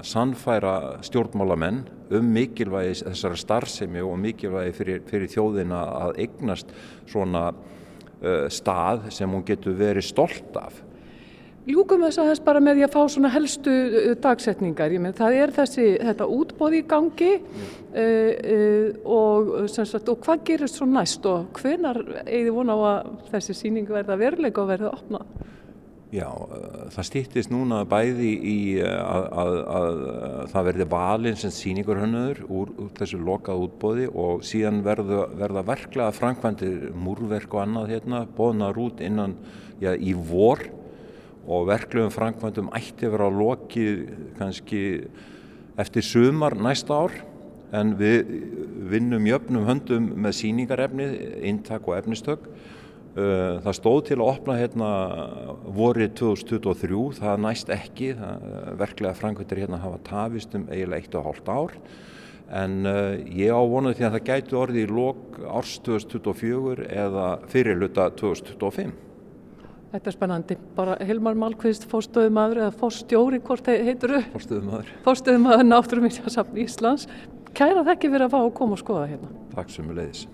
sannfæra stjórnmálamenn um mikilvægi þessara starfsemi og mikilvægi fyrir, fyrir þjóðina að eignast svona uh, stað sem hún getur verið stolt af. Ljúkum þess aðeins bara með því að fá svona helstu dagsetningar. Ég menn það er þessi, þetta útbóð í gangi mm. uh, uh, og, sagt, og hvað gerist svo næst og hvenar eigið vona á að þessi síning verða veruleika og verða opnað? Já, uh, það stýttist núna bæði í uh, að, að, að það verði valin sem síningur hönnuður úr, úr þessu lokað útbóði og síðan verða, verða verklega framkvæmdir múrverk og annað hérna, bóðnar út innan, já, í vor og verklegum framkvæmdum ætti að vera lokið kannski eftir sumar næsta ár en við vinnum jöfnum höndum með síningarefnið, intak og efnistök Eh, það stóð til að opna hérna vorið 2023, það næst ekki, það, verklega frangveitir hérna hafa tafist um eiginlega eitt og hálft ár en uh, ég á vonuð því að það gæti orðið í lok árs 2024 eða fyrirluta 2025. Þetta er spennandi. Bara Hilmar Malkvist, fórstöðumadur eða fórstjóri, hvort heitur þau? Fórstöðumadur. Fórstöðumadur Náttúruminsjásafn Íslands. Kæra þekki fyrir að fá að koma og skoða hérna. Takk sem við leiðis.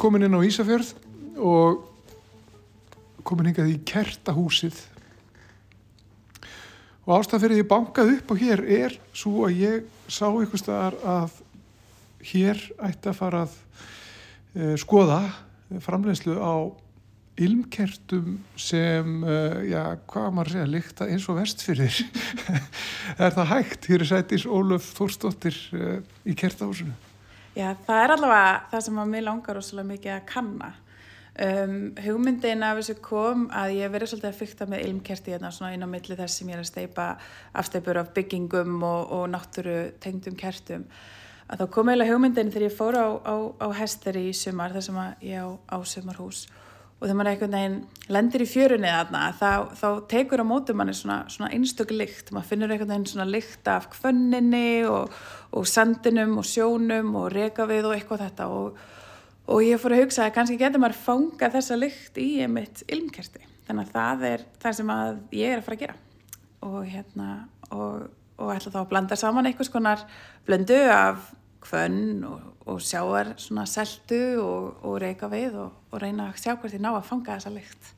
Eru komin inn á Ísafjörð og komin hingað í kertahúsið og ástæð fyrir því bankað upp og hér er svo að ég sá ykkur staðar að hér ætti að fara að uh, skoða framleiðslu á ilmkertum sem, uh, já, hvað maður segja, líkta eins og vestfyrir. er það hægt? Hér er sætis Ólöf Þórsdóttir uh, í kertahúsinu. Já, það er allavega það sem að mér langar óslulega mikið að kanna. Um, hugmyndin af þessu kom að ég verið svolítið að fykta með ilmkerti hérna svona inn á milli þess sem ég er að steipa afsteipur af byggingum og, og náttúru tengdum kertum. Að þá kom eiginlega hugmyndin þegar ég fór á, á, á hesteri í sumar þar sem ég á, á sumarhús og þegar maður einhvern veginn lendir í fjörunni þarna þá, þá tekur á mótum manni svona, svona einstöku lykt, maður finnur einhvern veginn svona lykt af kvönninni og, og sandinum og sjónum og rekavið og eitthvað þetta. Og, og ég fór að hugsa að kannski getur maður fangað þessa lykt í einmitt ilmkerti, þannig að það er það sem ég er að fara að gera. Og hérna og, og ætla þá að blanda saman einhvers konar blöndu af kvönn og, og sjáar svona seltu og, og reyka við og, og reyna að sjá hvert ég ná að fanga þessa lykt.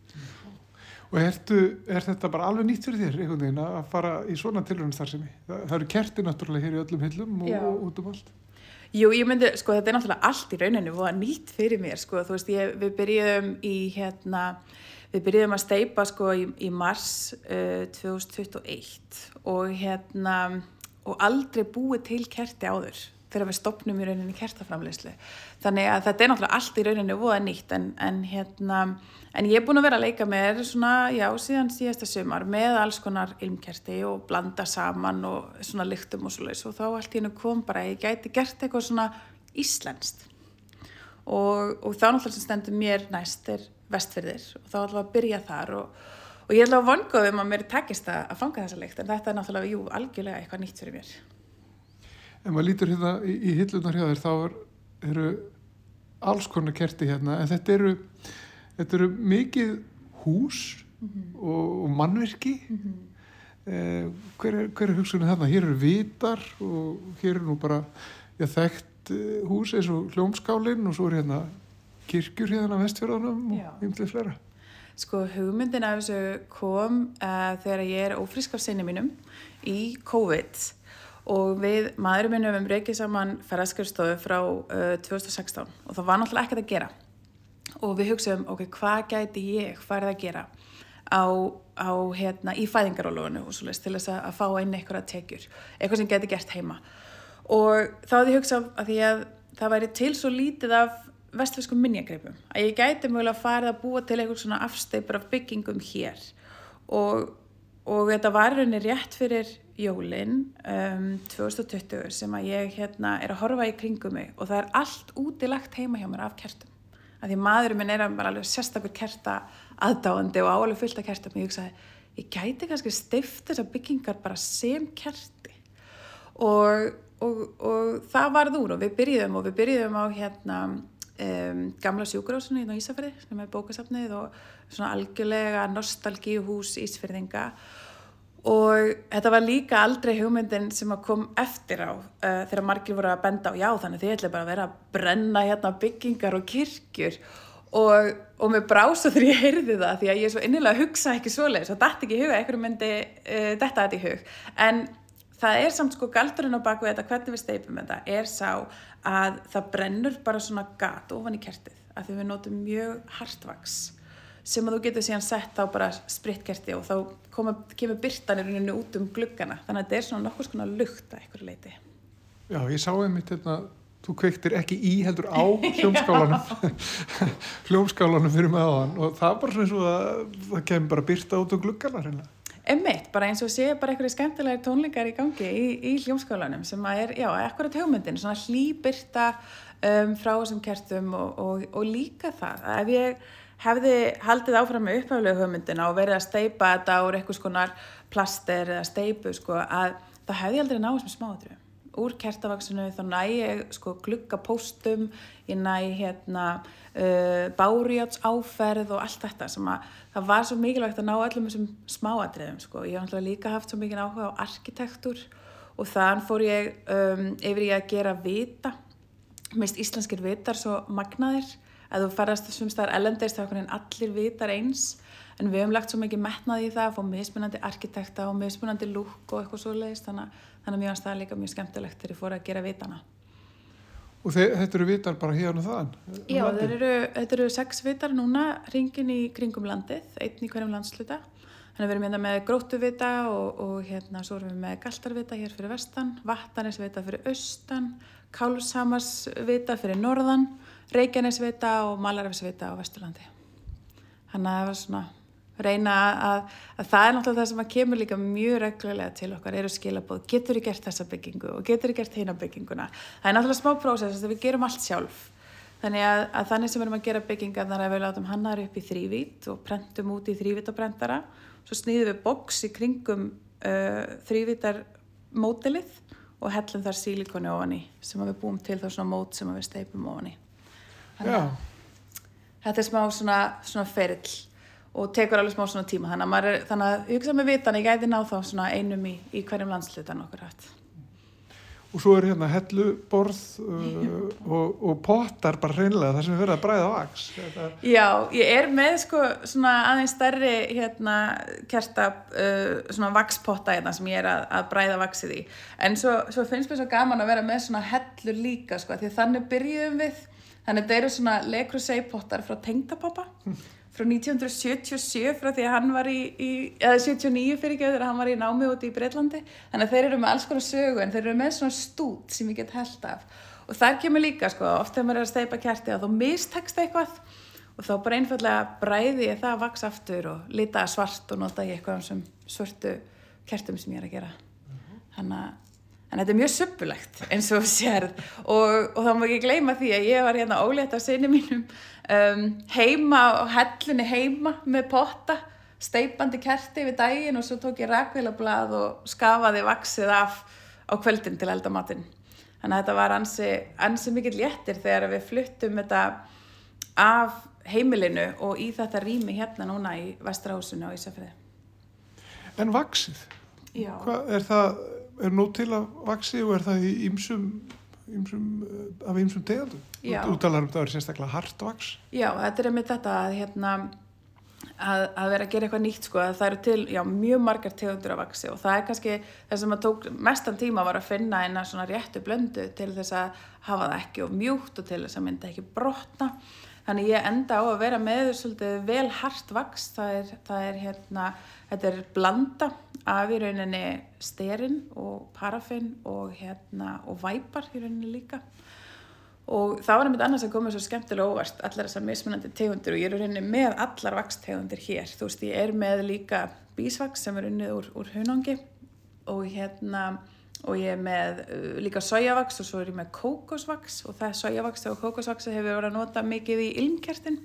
Og ertu, er þetta bara alveg nýtt fyrir þér einhvern veginn að fara í svona tilhörnastarðsemi? Það, það eru kerti náttúrulega hér í öllum hillum og, út um allt. Jú, ég myndi, sko þetta er náttúrulega allt í rauninu og nýtt fyrir mér, sko, þú veist, ég, við byrjuðum í hérna, við byrjuðum að steipa sko í, í mars uh, 2021 og hérna, og aldrei búið til kerti áður þegar við stopnum í rauninni kertaframleyslu þannig að þetta er náttúrulega allt í rauninni voða nýtt en, en hérna en ég er búin að vera að leika með svona já síðan síðasta sumar með alls konar ilmkerti og blanda saman og svona lyktum og svo leiðs og þá allt í hennu kom bara að ég gæti gert eitthvað svona íslenskt. Og, og þá náttúrulega sem stendur mér næst er vestfyrðir og þá ætlum við að byrja þar og, og ég ætla að vonga um að mér tekist að fanga þessa lykt en þetta er náttúrulega, jú, algjörlega eitthvað nýtt fyrir mér ef maður lítur hérna í, í hillunar hjá þér þá er, eru alls konar kerti hérna en þetta eru, þetta eru mikið hús mm -hmm. og, og mannverki mm -hmm. eh, hver er, er hugsunni þarna? Hér eru vitar og hér eru nú bara já, þekkt eh, hús eins og hljómskálinn og svo er hérna kirkjur hérna vestfjörðanum og ymtlið flera Sko hugmyndin af þessu kom uh, þegar ég er ófrisk af sinni mínum í COVID og við maðurum minnum um reykið saman ferðarskjörstofu frá uh, 2016 og það var náttúrulega ekkert að gera. Og við hugsaðum, ok, hvað gæti ég farið að gera á, á hérna, í fæðingarólónu og svolítið til þess að, að fá inn eitthvað tekjur, eitthvað sem geti gert heima. Og þá hefði ég hugsað að því að það væri til svo lítið af vestfiskum minnjagreipum að ég gæti mögulega farið að búa til eitthvað svona afsteipur af byggingum hér. Og og þetta var rauninni rétt fyrir jólin um, 2020 sem að ég hérna er að horfa í kringum mig. Og það er allt útilagt heima hjá mér af kertum. Af því maðurinn minn er alveg sérstakur kerta aðdáandi og áalveg fullt af kertum. Og ég hugsaði, ég gæti kannski stift þessar byggingar bara sem kerti. Og, og, og það varð úr og við byrjuðum og við byrjuðum á hérna um, gamla sjúkurásunni í Ísafjörði sem er bókasafnið og svona algjörlega nostalgíuhús Ísfjörðinga og þetta var líka aldrei hugmyndin sem að kom eftir á uh, þegar margir voru að benda á já þannig þið ætla bara að vera að brenna hérna byggingar og kirkjur. Og, og mér brása þegar ég heyrði það því að ég er svo innilega að hugsa ekki svoleið svo dætt ekki í huga, einhverju myndi uh, detta þetta í hug. En það er samt sko galdurinn á baku þetta hvernig við steipum þetta er sá að það brennur bara svona gat ofan í kertið af því við notum mjög hartvaks sem að þú getur síðan sett á bara spritkerti og þá koma, kemur byrtanir út um gluggana. Þannig að þetta er svona nokkur svona lukt að einhverju leiti Já, ég sá einmitt hérna þú kveiktir ekki í heldur á hljómskálanum. Hljómskálanum fyrir aðan og það er bara svona eins og að það kemur bara byrta út um gluggana reyna Emmitt, bara eins og sé bara einhverju skemmtilegir tónleikar í gangi í, í hljómskálanum sem að er, já, ekkurat hugmyndin svona hlýbyrta um, frá þessum kertum og, og, og líka það ef ég hefði haldið áfram með upphæflegu hugmyndina og verið að steipa þetta úr eitthvað skonar plaster eða steipu sko að það hefði aldrei náðist með smáðröðum. Úr kertavaksinu þá næ ég sko glukkapóstum, ég næ hérna uh, bárjáts áferð og allt þetta sem að það var svo mikilvægt að ná öllum þessum smáadriðum sko. Ég hef líka haft svo mikið áhuga á arkitektur og þann fór ég um, yfir í að gera vita, mist íslenskir vitar svo magnaðir að þú farast þessum staðar ellendist þá er allir vitar eins en við hefum lagt svo mikið metnað í það að fá mismunandi arkitekta og mismunandi lúk og eitthvað svo leiðist þannig, þannig að mjög að staða líka mjög skemmtilegt þegar ég fór að gera vitana Og þeir, þetta eru vitar bara hérna þaðan? Já, eru, þetta eru sex vitar núna ringin í kringum landið, einn í hverjum landsluta Þannig að við erum hérna með grótuvita og, og hérna svo erum við með galtarvita hér fyrir vestan, vattanisvita fyrir austan, kálsamarsvita fyrir norðan Reykjanesvita og Malarafsvita á Vesturlandi. Þannig að það var svona reyna að, að það er náttúrulega það sem að kemur líka mjög reglulega til okkar eru skilabóð, getur þið gert þessa byggingu og getur þið gert hérna bygginguna. Það er náttúrulega smá prósess að við gerum allt sjálf. Þannig að, að þannig sem við erum að gera bygginga þar að við látum hannar upp í þrývít og prentum út í þrývítabrendara. Svo snýðum við boks í kringum uh, þrývítarmótilið og hellum þar sílikoni ofan í sem við búum til þá svona mót sem við steipum ofan í þetta er smá svona, svona ferill og tekur alveg smá svona tíma. Þannig að, er, þannig að hugsa með vitan ég gæti ná þá svona einum í, í hverjum landslutan okkur hægt og svo er hérna helluborð uh, og, og pottar bara reynlega þar sem við verðum að bræða vaks Þetta... Já, ég er með sko svona aðeins stærri hérna kerta uh, svona vakspotta hérna sem ég er að, að bræða vaksið í. En svo, svo finnst mér svo gaman að vera með svona hellur líka sko því þannig byrjuðum við Þannig að þetta eru svona lekru seipottar frá tengdapappa frá 1977 frá því að hann var í, í eða 79 fyrir ekki þegar hann var í námi úti í Breitlandi. Þannig að þeir eru með alls konar sögu en þeir eru með svona stút sem ég get held af. Og þar kemur líka sko, oft þegar maður er að steipa kerti að þá mistekst eitthvað og þá bara einfallega bræði ég það að vaks aftur og lita svart og nota ég eitthvað um svörtu kertum sem ég er að gera. Þannig að en þetta er mjög söpulegt eins og sérð og, og þá má ekki gleyma því að ég var hérna ólétt af sinni mínum um, heima og hellunni heima með potta steipandi kerti við daginn og svo tók ég rækvélablað og skafaði vaksið af á kvöldin til eldamatinn þannig að þetta var ansi, ansi mikill léttir þegar við fluttum þetta af heimilinu og í þetta rými hérna núna í Vestrahúsinu á Ísafriði En vaksið? Já. Hvað er það er nóg til að vaksi og er það í ymsum, eh, af ymsum tegandum? Þú talar um það að er sérstaklega hart vaks? Já, þetta er með þetta að, hérna, að, að vera að gera eitthvað nýtt sko, að það eru til já, mjög margar tegundur af vaksi og það er kannski það sem að tók mestan tíma var að finna eina svona réttu blöndu til þess að hafa það ekki og mjúkt og til þess að mynda ekki brotna Þannig ég enda á að vera með svolítið vel hart vaks, það er, það er hérna, þetta er blanda af í rauninni sterinn og parafinn og hérna og væpar í rauninni líka. Og það var einmitt annars að koma svo skemmtilega óvart allar þessar mismunandi tegundir og ég er rauninni með allar vakstegundir hér, þú veist ég er með líka bísvaks sem er unnið úr, úr hunangi og hérna og ég er með uh, líka sojavaks og svo er ég með kókosvaks og það sojavaks og kókosvaks hefur verið að nota mikið í ilmkertin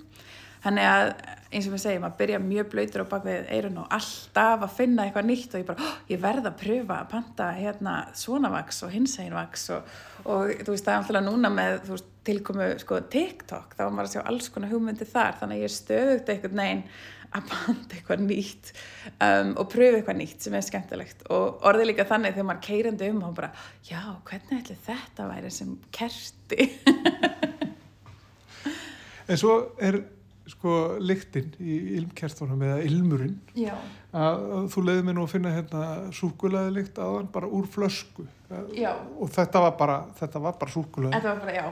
Þannig að eins og við segjum að byrja mjög blöytur á bakvið eirun og alltaf að finna eitthvað nýtt og ég bara, oh, ég verða að pröfa að panta hérna svona vaks og hinsegin vaks og, og þú veist það er alltaf núna með veist, tilkomu sko TikTok þá var maður að sjá alls konar hugmyndi þar. Þannig að ég stöðugt eitthvað neginn að panta eitthvað nýtt um, og pröfu eitthvað nýtt sem er skemmtilegt. Og orðið líka þannig þegar maður keirandi um og bara, já, hvernig ætli þetta væri sem kerti? En svo er sko lyktinn í ilmkertunum eða ilmurinn. Já. að, þú leiði mér nú að finna hérna súkulæði lykt aðan bara úr flösku. Já. og þetta var bara þetta var bara súkulæði já,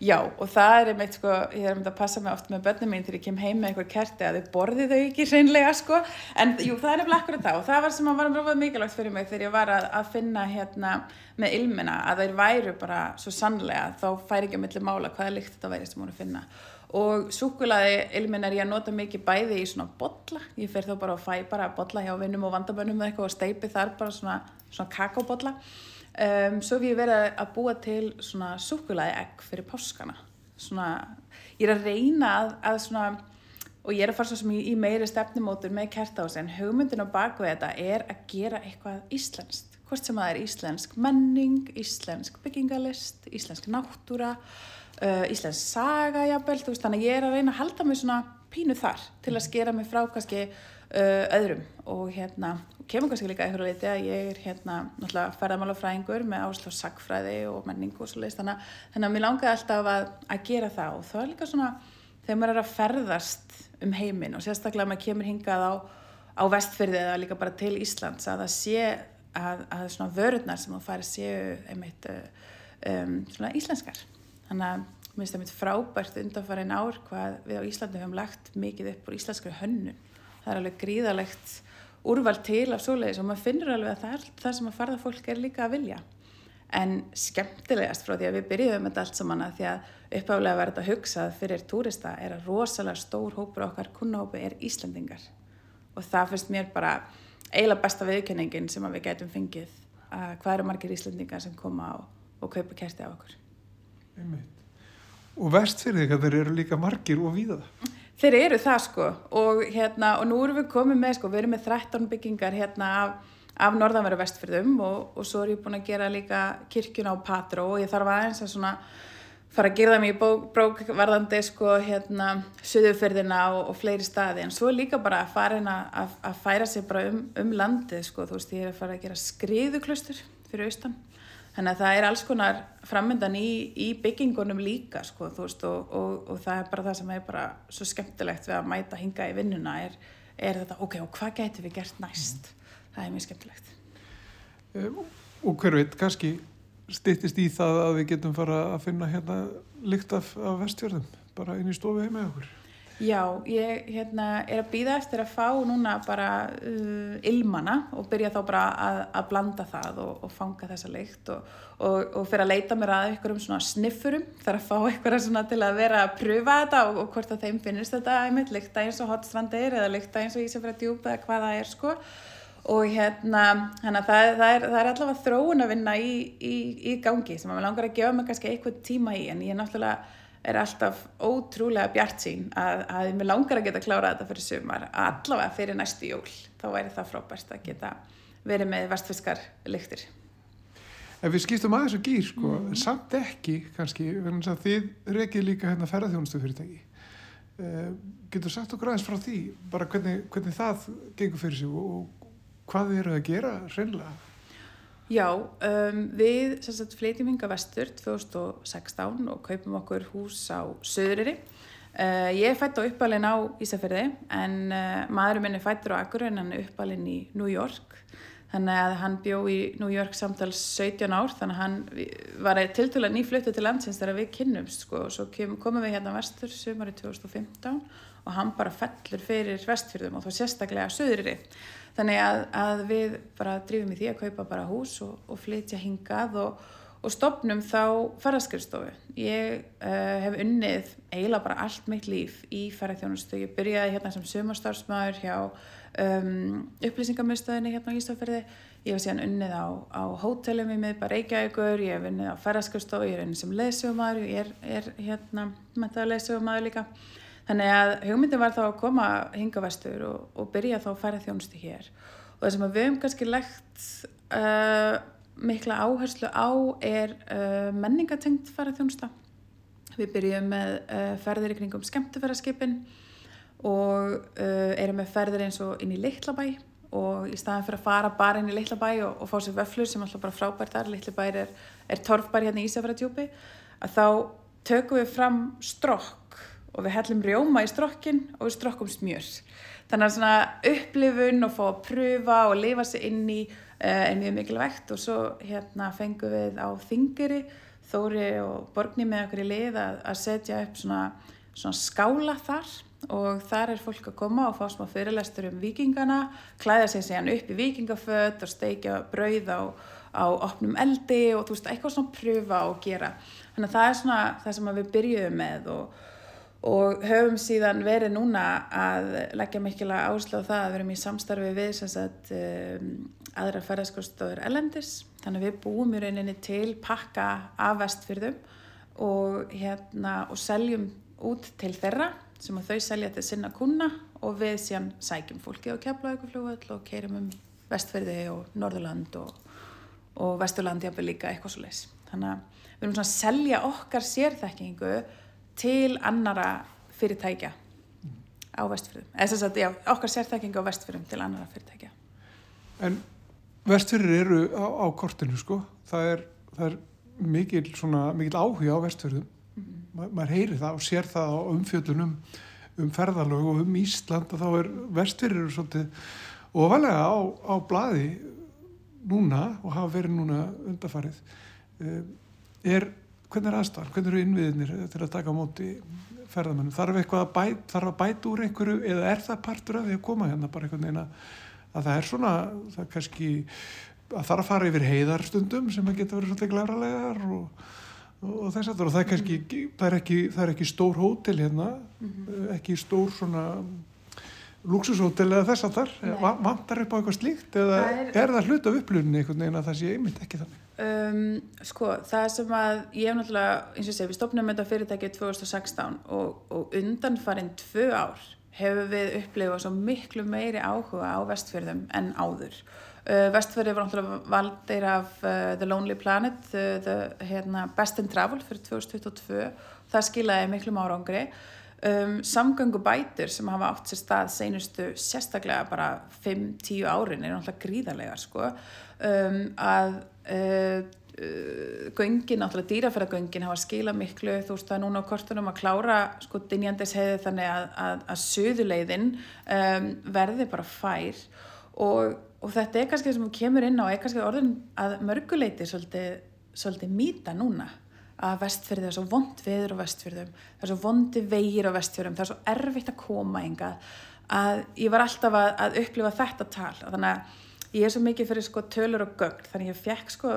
já og það er einmitt sko, ég er um þetta að passa mig oft með börnum mín þegar ég kem heim með einhver kerti að þau borði þau ekki hreinlega sko. En jú, það er nefnilega akkurat það. Og það var sem að var mjög mikilvægt fyrir mig þegar ég var að, að finna hérna með ilmina að þeir væru bara svo sannlega þá fær ekki að milli mála hvaða lykt þetta væri sem hún að finna og súkulaði ilmin er ég að nota mikið bæði í svona botla, ég fer þá bara að fæ bara botla hjá vinnum og vandabönnum eða eitthvað og steipi þar bara svona, svona kakóbotla um, svo hef ég verið að búa til svona súkulaði egg fyrir páskana. Svona, ég er að reyna að, að svona og ég er að fara svo sem í, í meiri stefnumótur með kertáðs en hugmyndin á bakvið þetta er að gera eitthvað íslenskt. Hvort sem að það er íslensk menning, íslensk byggingalist, íslensk náttúra uh, Íslands saga jafnvel, þú veist, þannig að ég er að reyna að halda mig svona pínu þar til að skera mig frá kannski uh, öðrum. Og hérna, kemur kannski líka eitthvað litið að ég er hérna náttúrulega ferðamálafræðingur með áslú sagfræði og menningu og svo leiðist þannig, að mér langaði alltaf að, að gera það. Og það er líka svona þegar maður er að ferðast um heiminn og sérstaklega maður kemur hingað á, á vestfyrði eða líka bara til Íslands að það sé að, að svona vörurnar sem þú færi séu einmitt uh, um, svona íslenskar þannig að mér finnst það mitt frábært undanfærin ár hvað við á Íslandi höfum lagt mikið upp úr íslenskri hönnun. Það er alveg gríðalegt úrvald til af svoleiðis og maður finnur alveg að það er það sem að farða fólk er líka að vilja. En skemmtilegast frá því að við byrjuðum þetta allt saman að því að uppáflega verða að hugsað fyrir túrista er að rosalega stór hópur okkar kunnahópi er Íslandingar og það finnst mér bara eiginlega besta viðkenningin sem við getum fengið að hvað eru margir Íslandingar sem koma og, og kaupa kerti af okkur Einmitt. Og vestfyrðingar þeir eru líka margir og víða. Þeir eru það sko og, hérna, og nú erum við komið með sko, við erum með 13 byggingar hérna af, af norðanveru vestfyrðum og, og svo er ég búin að gera líka kirkjuna á Patró og ég þarf aðeins að svona fara að gera mig í brókvarðandi sko hérna söðufyrðina og, og fleiri staði en svo líka bara að fara hérna að, að færa sig bara um, um landið sko þú veist ég er að fara að gera skriðuklustur fyrir austan Þannig að það er alls konar framöndan í, í byggingunum líka sko, veist, og, og, og það er bara það sem er bara svo skemmtilegt við að mæta hinga í vinnuna er, er þetta, ok, og hvað getur við gert næst? Mm. Það er mjög skemmtilegt. Um, og hver veit, kannski stýttist í það að við getum fara að finna hérna lykt af, af vestjörðum, bara inn í stofu heima okkur. Já, ég hérna, er að býða eftir að fá núna bara uh, ilmana og byrja þá bara að, að blanda það og, og fanga þessa lykt og, og, og fyrir að leita mér að ykkur um svona sniffurum þar að fá ykkur til að vera að pröfa þetta og hvort að þeim finnist þetta einmitt lykta eins og hotstrandir eða lykta eins og ísafræða djúb eða hvað það er sko. Og hérna, hérna það, það, er, það er allavega þróun að vinna í, í, í gangi sem að maður langar að gefa mig kannski eitthvað tíma í en ég er náttúrulega er alltaf ótrúlega bjart sín að, að mér langar að geta klárað þetta fyrir sumar allavega fyrir næstu jól þá væri það frábært að geta verið með vestfiskar lyktir Ef við skiptum aðeins og gýr sko, mm. samt ekki kannski þið reykið líka hérna ferðarþjónustu fyrirtæki uh, getur sagt okkur aðeins frá því bara hvernig, hvernig það gengur fyrir sig og hvað þið eru að gera reynlega Já, um, við flytjum hinga vestur 2016 og kaupum okkur hús á Söðuriri. Uh, ég er fætt á uppalinn á Ísafjörði en uh, maðurinn minn er fættur á Akureyri en hann er uppalinn í New York. Þannig að hann bjó í New York samtals 17 ár þannig að hann var tiltúlega nýfluttu til landsins þegar við kynnumst sko. svo komum við hérna vestur sumari 2015 og hann bara fellur fyrir vestfjörðum og þá sérstaklega Söðuriri. Þannig að, að við bara drifum í því að kaupa bara hús og, og flytja hingað og, og stopnum þá ferðarskriðstofu. Ég uh, hef unnið eiginlega bara allt mitt líf í ferðarþjónustu. Ég byrjaði hérna sem sumarstarfsmæður hjá um, upplýsingamöðstöðinni hérna á Ísafjörði ég hef síðan unnið á, á hótelum í miðbar Reykjavíkur, ég hef unnið á ferðarskjöfstof ég er unnið sem leðsögumæður ég er, er hérna mentaða leðsögumæður líka þannig að hugmyndin var þá að koma hingavestur og, og byrja þá að færa þjónustu hér. Og það sem við hefum kannski legt uh, mikla áherslu á er uh, menningatengt færa þjónusta við byrjum með uh, ferðir í kringum skemmtifæraskipin og uh, erum með ferðir eins og inn í Littlabæ og í staðan fyrir að fara bara inn í Littlabæ og, og fá sér vöflur sem alltaf bara frábært er, Littlabæ er, er torfbær hérna í Ísafjörðardjúpi að þá tökum við fram strokk og við hellum rjóma í strokkin og við strokkum smjör. Þannig að svona upplifun og fá að pröfa og lifa sér inn í uh, er mjög mikilvægt. Og svo hérna fengum við á þingiri Þóri og Borgni með okkur í lið að, að setja upp svona, svona skála þar. Og þar er fólk að koma og fá smá fyrirlestur um vikingana, klæða sig síðan upp í vikingaföld og steikja brauð á, á opnum eldi og þú veist, eitthvað svona pröfa og gera. Þannig að það er svona það sem við byrjuðum með og, og höfum síðan verið núna að leggja mikilvæg áherslu á það að verum í samstarfi við sagt, um, aðra ferðarskostofur elendis. Þannig að við búum í rauninni til pakka af vestfyrðum og, hérna, og seljum út til þeirra sem að þau selja til sinna kuna og við síðan sækjum fólki á keflauguflugvöld og keirum um vestferði og Norðurland og, og Vesturland jáfnveg líka eitthvað svo leiðs. Þannig að við erum svona að selja okkar sérþekkingu til annara fyrirtækja á vestferðum. Eða þess að já, okkar sérþekkingu á vestferðum til annara fyrirtækja. En vestferðir eru á, á kortinu sko. Það er, það er mikil, svona, mikil áhuga á vestferðum Ma, maður heyri það og sér það á umfjöldunum um ferðalög og um Ísland og þá er vestfyrir svolítið ofalega á, á bladi núna og hafa verið núna undarfarið er, hvernig er aðstæðan, hvernig eru innviðinir til að taka móti ferðamennum þarf eitthvað að bæta, þarf að bæta úr einhverju eða er það partur af því að koma hérna bara einhvern veginn að það er svona það kannski að þarf að fara yfir heiðarstundum sem að geta verið svolítið glæralegar og og þess aftur og það er kannski það er ekki, það er ekki stór hótel hérna mm -hmm. ekki stór svona luxushótel eða þess að þar vantar upp á eitthvað slíkt eða það er, er það hlut af upplunni einhvern veginn að það sé einmitt ekki þannig um, Sko, það sem að ég hef náttúrulega, eins og sé, við stopnum þetta fyrirtækið 2016 og, og undan farin tvö ár hefur við upplifað svo miklu meiri áhuga á vestfjörðum en áður Uh, Vestfjörði var náttúrulega valdir af uh, The Lonely Planet, uh, the, hérna, Best in Travel fyrir 2022. Það skilaði miklum árangri. Um, samgöngubætur sem hafa átt sér stað seinustu sérstaklega bara 5-10 árin er náttúrulega gríðarlega sko. Um, að göngin, náttúrulega dýrafæragöngin hafa skilað miklu, þú veist það er núna á kortunum að klára sko dinjandis heiði þannig að, að, að söðuleiðin um, verði bara fær. Og og þetta er kannski það sem kemur inn á er kannski orðin að mörguleiti svolítið, svolítið mýta núna. Að vestfjörði er svo vond viður á vestfjörðum það er svo vondi vegir á vestfjörðum það er svo erfitt að koma enga að ég var alltaf að, að upplifa þetta tal þannig að ég er svo mikið fyrir sko tölur og gögn þannig ég fekk sko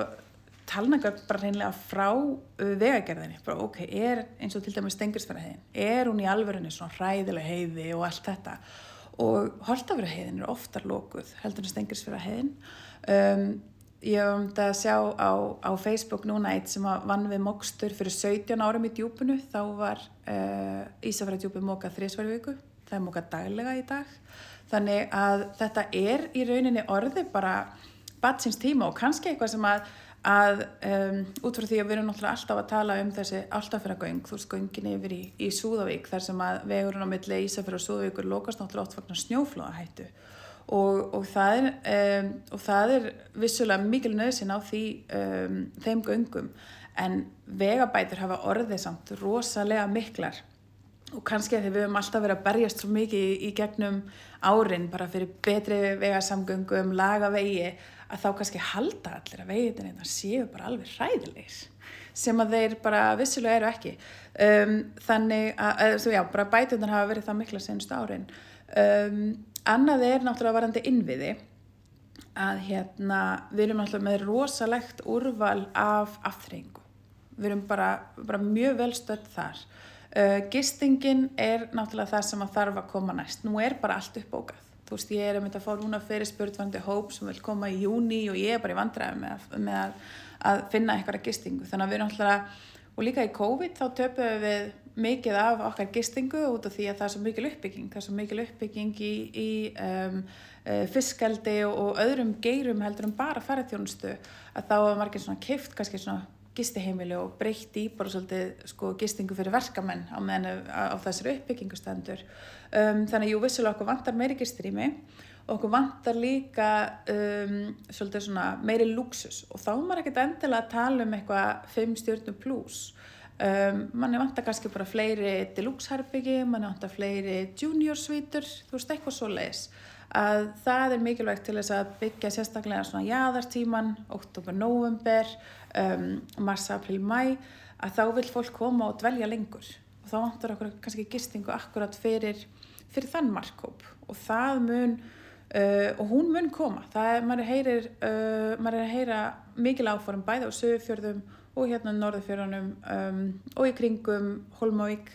talnagögn bara reynilega frá vegagerðinni. Bara ok, er eins og til dæmis stengursfæra er hún í alverðinni svona hræðileg heiði og allt þetta? Og Holtafjörðaheiðin er oftar lókuð heldur en Stengirsfjörðaheiðin um, ég hef um þetta að sjá á, á Facebook núna eitt sem vann við mokstur fyrir 17 árum í djúpunu þá var uh, Ísafjörðardjúpi mókað þrísværi viku, það er mókað daglega í dag þannig að þetta er í rauninni orði bara batsins tíma og kannski eitthvað sem að að um, út frá því að við erum náttúrulega alltaf að tala um þessi alltafyrragöng, þú veist göngin yfir í, í Súðavík þar sem að vegurinn á milli Ísafjörður og Súðavíkur lokast náttúrulega oft vagnar snjóflóðahættu. Og, og, það er, um, og það er vissulega mikil nöðsin á því, um, þeim göngum. En vegabætur hafa orðið samt rosalega miklar og kannski að því við höfum alltaf verið að berjast svo mikið í, í gegnum árin bara fyrir betri vegasamgöngum, laga vegi að þá kannski halda allir að veitin þetta séu bara alveg hræðilegis sem að þeir bara vissulega eru ekki. Um, þannig að, að já, bara bætunar hafa verið það mikla senstu árin. Um, annað er náttúrulega varandi innviði að hérna við erum náttúrulega með rosalegt úrval af afþreyingu. Við erum bara, bara mjög vel stöld þar uh, gistingin er náttúrulega það sem að þarf að koma næst. Nú er bara allt uppbókað. Þú veist, ég er um þetta að fá núna fyrir spurtvandi hóp sem vil koma í júni og ég er bara í vandræðum með, með að, að finna eitthvað gistingu, þannig að við alltaf og líka í COVID þá töpuðum við mikið af okkar gistingu út af því að það er svo mikil uppbygging, það er svo mikil uppbygging í, í um, uh, fiskaldi og, öðrum geirum heldur en bara færatjónustu að þá var margir svona kift kannski svona gistiheimili og breytt í bara svolítið sko gistingu fyrir verkamenn á, á, þessari uppbyggingustendur um, þannig að jú vissulega okkur vantar meiri gistrými og okkur vantar líka um, svolítið svona meiri luxus og þá er maður ekkert endilega að tala um eitthvað 5 stjórnum pluss um, manni vantar kannski bara fleiri deluxe herbyggi, manni vantar fleiri junior svítur, þú veist eitthvað svo leiðis að það er mikilvægt til þess að byggja sérstaklega svona jæðartíman, oktober, november um, mars, april, mæ að þá vil fólk koma og dvelja lengur. Og þá vantur okkur kannski gistingu akkurat fyrir, fyrir þann markkóp og það mun uh, og hún mun koma. Það er, maður heyrir uh, maður er að heyra mikil áforum bæði á sögufjörðum og hérna norðufjörðunum um, og í kringum Holmavík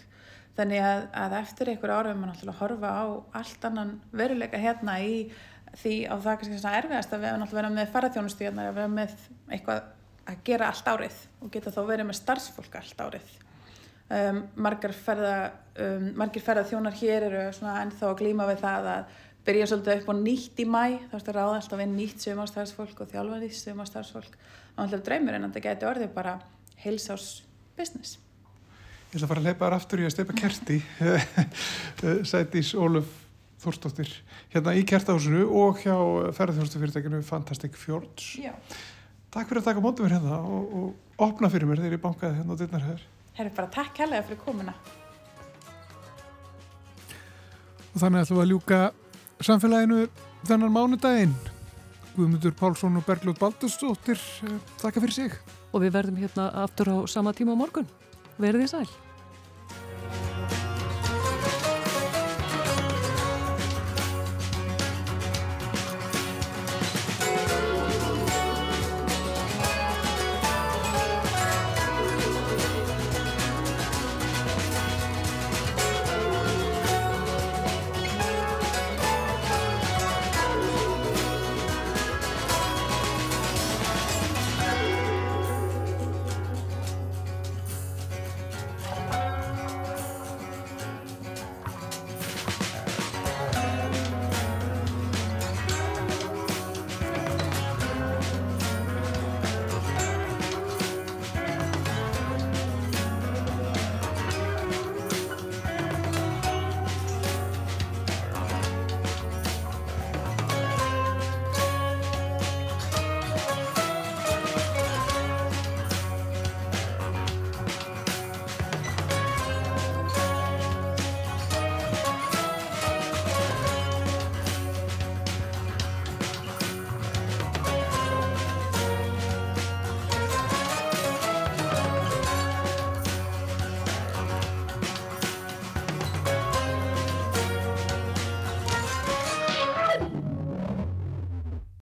þannig að, að eftir einhver ára er maður náttúrulega að horfa á allt annan veruleika hérna í því á það kannski svona erfiðast að vera með faraþjónustu hérna að vera með eitthvað að gera allt árið og geta þá verið með starfsfólk allt árið. Um, margar ferða um, margir ferða þjónar hér eru ennþá að glíma við það að byrja svolítið upp á nýtt í mæ þá erstu að ráða alltaf við nýtt sögumástarfsfólk og þjálfa nýtt sögumástarfsfólk og alltaf draumur en þetta geti orðið bara heilsás business. Ég ætla að fara að leipa þar aftur í að steipa kerti. Sætís Óluf Þórstóttir hérna í kertahúsinu og hjá ferðarþjónustufyrirtækinu Fantastic Fjords. Já Takk fyrir að taka mótið mér hérna og, og opna fyrir mér þegar ég bankaði hérna á hér. Herri bara takk helga fyrir komuna. Og þannig ætlum við að ljúka samfélaginu þennan mánudaginn. Guðmundur Pálsson og Bergljóð Baldurstóttir, þakka fyrir sig. Og við verðum hérna aftur á sama tíma á morgun. Verðið sæl.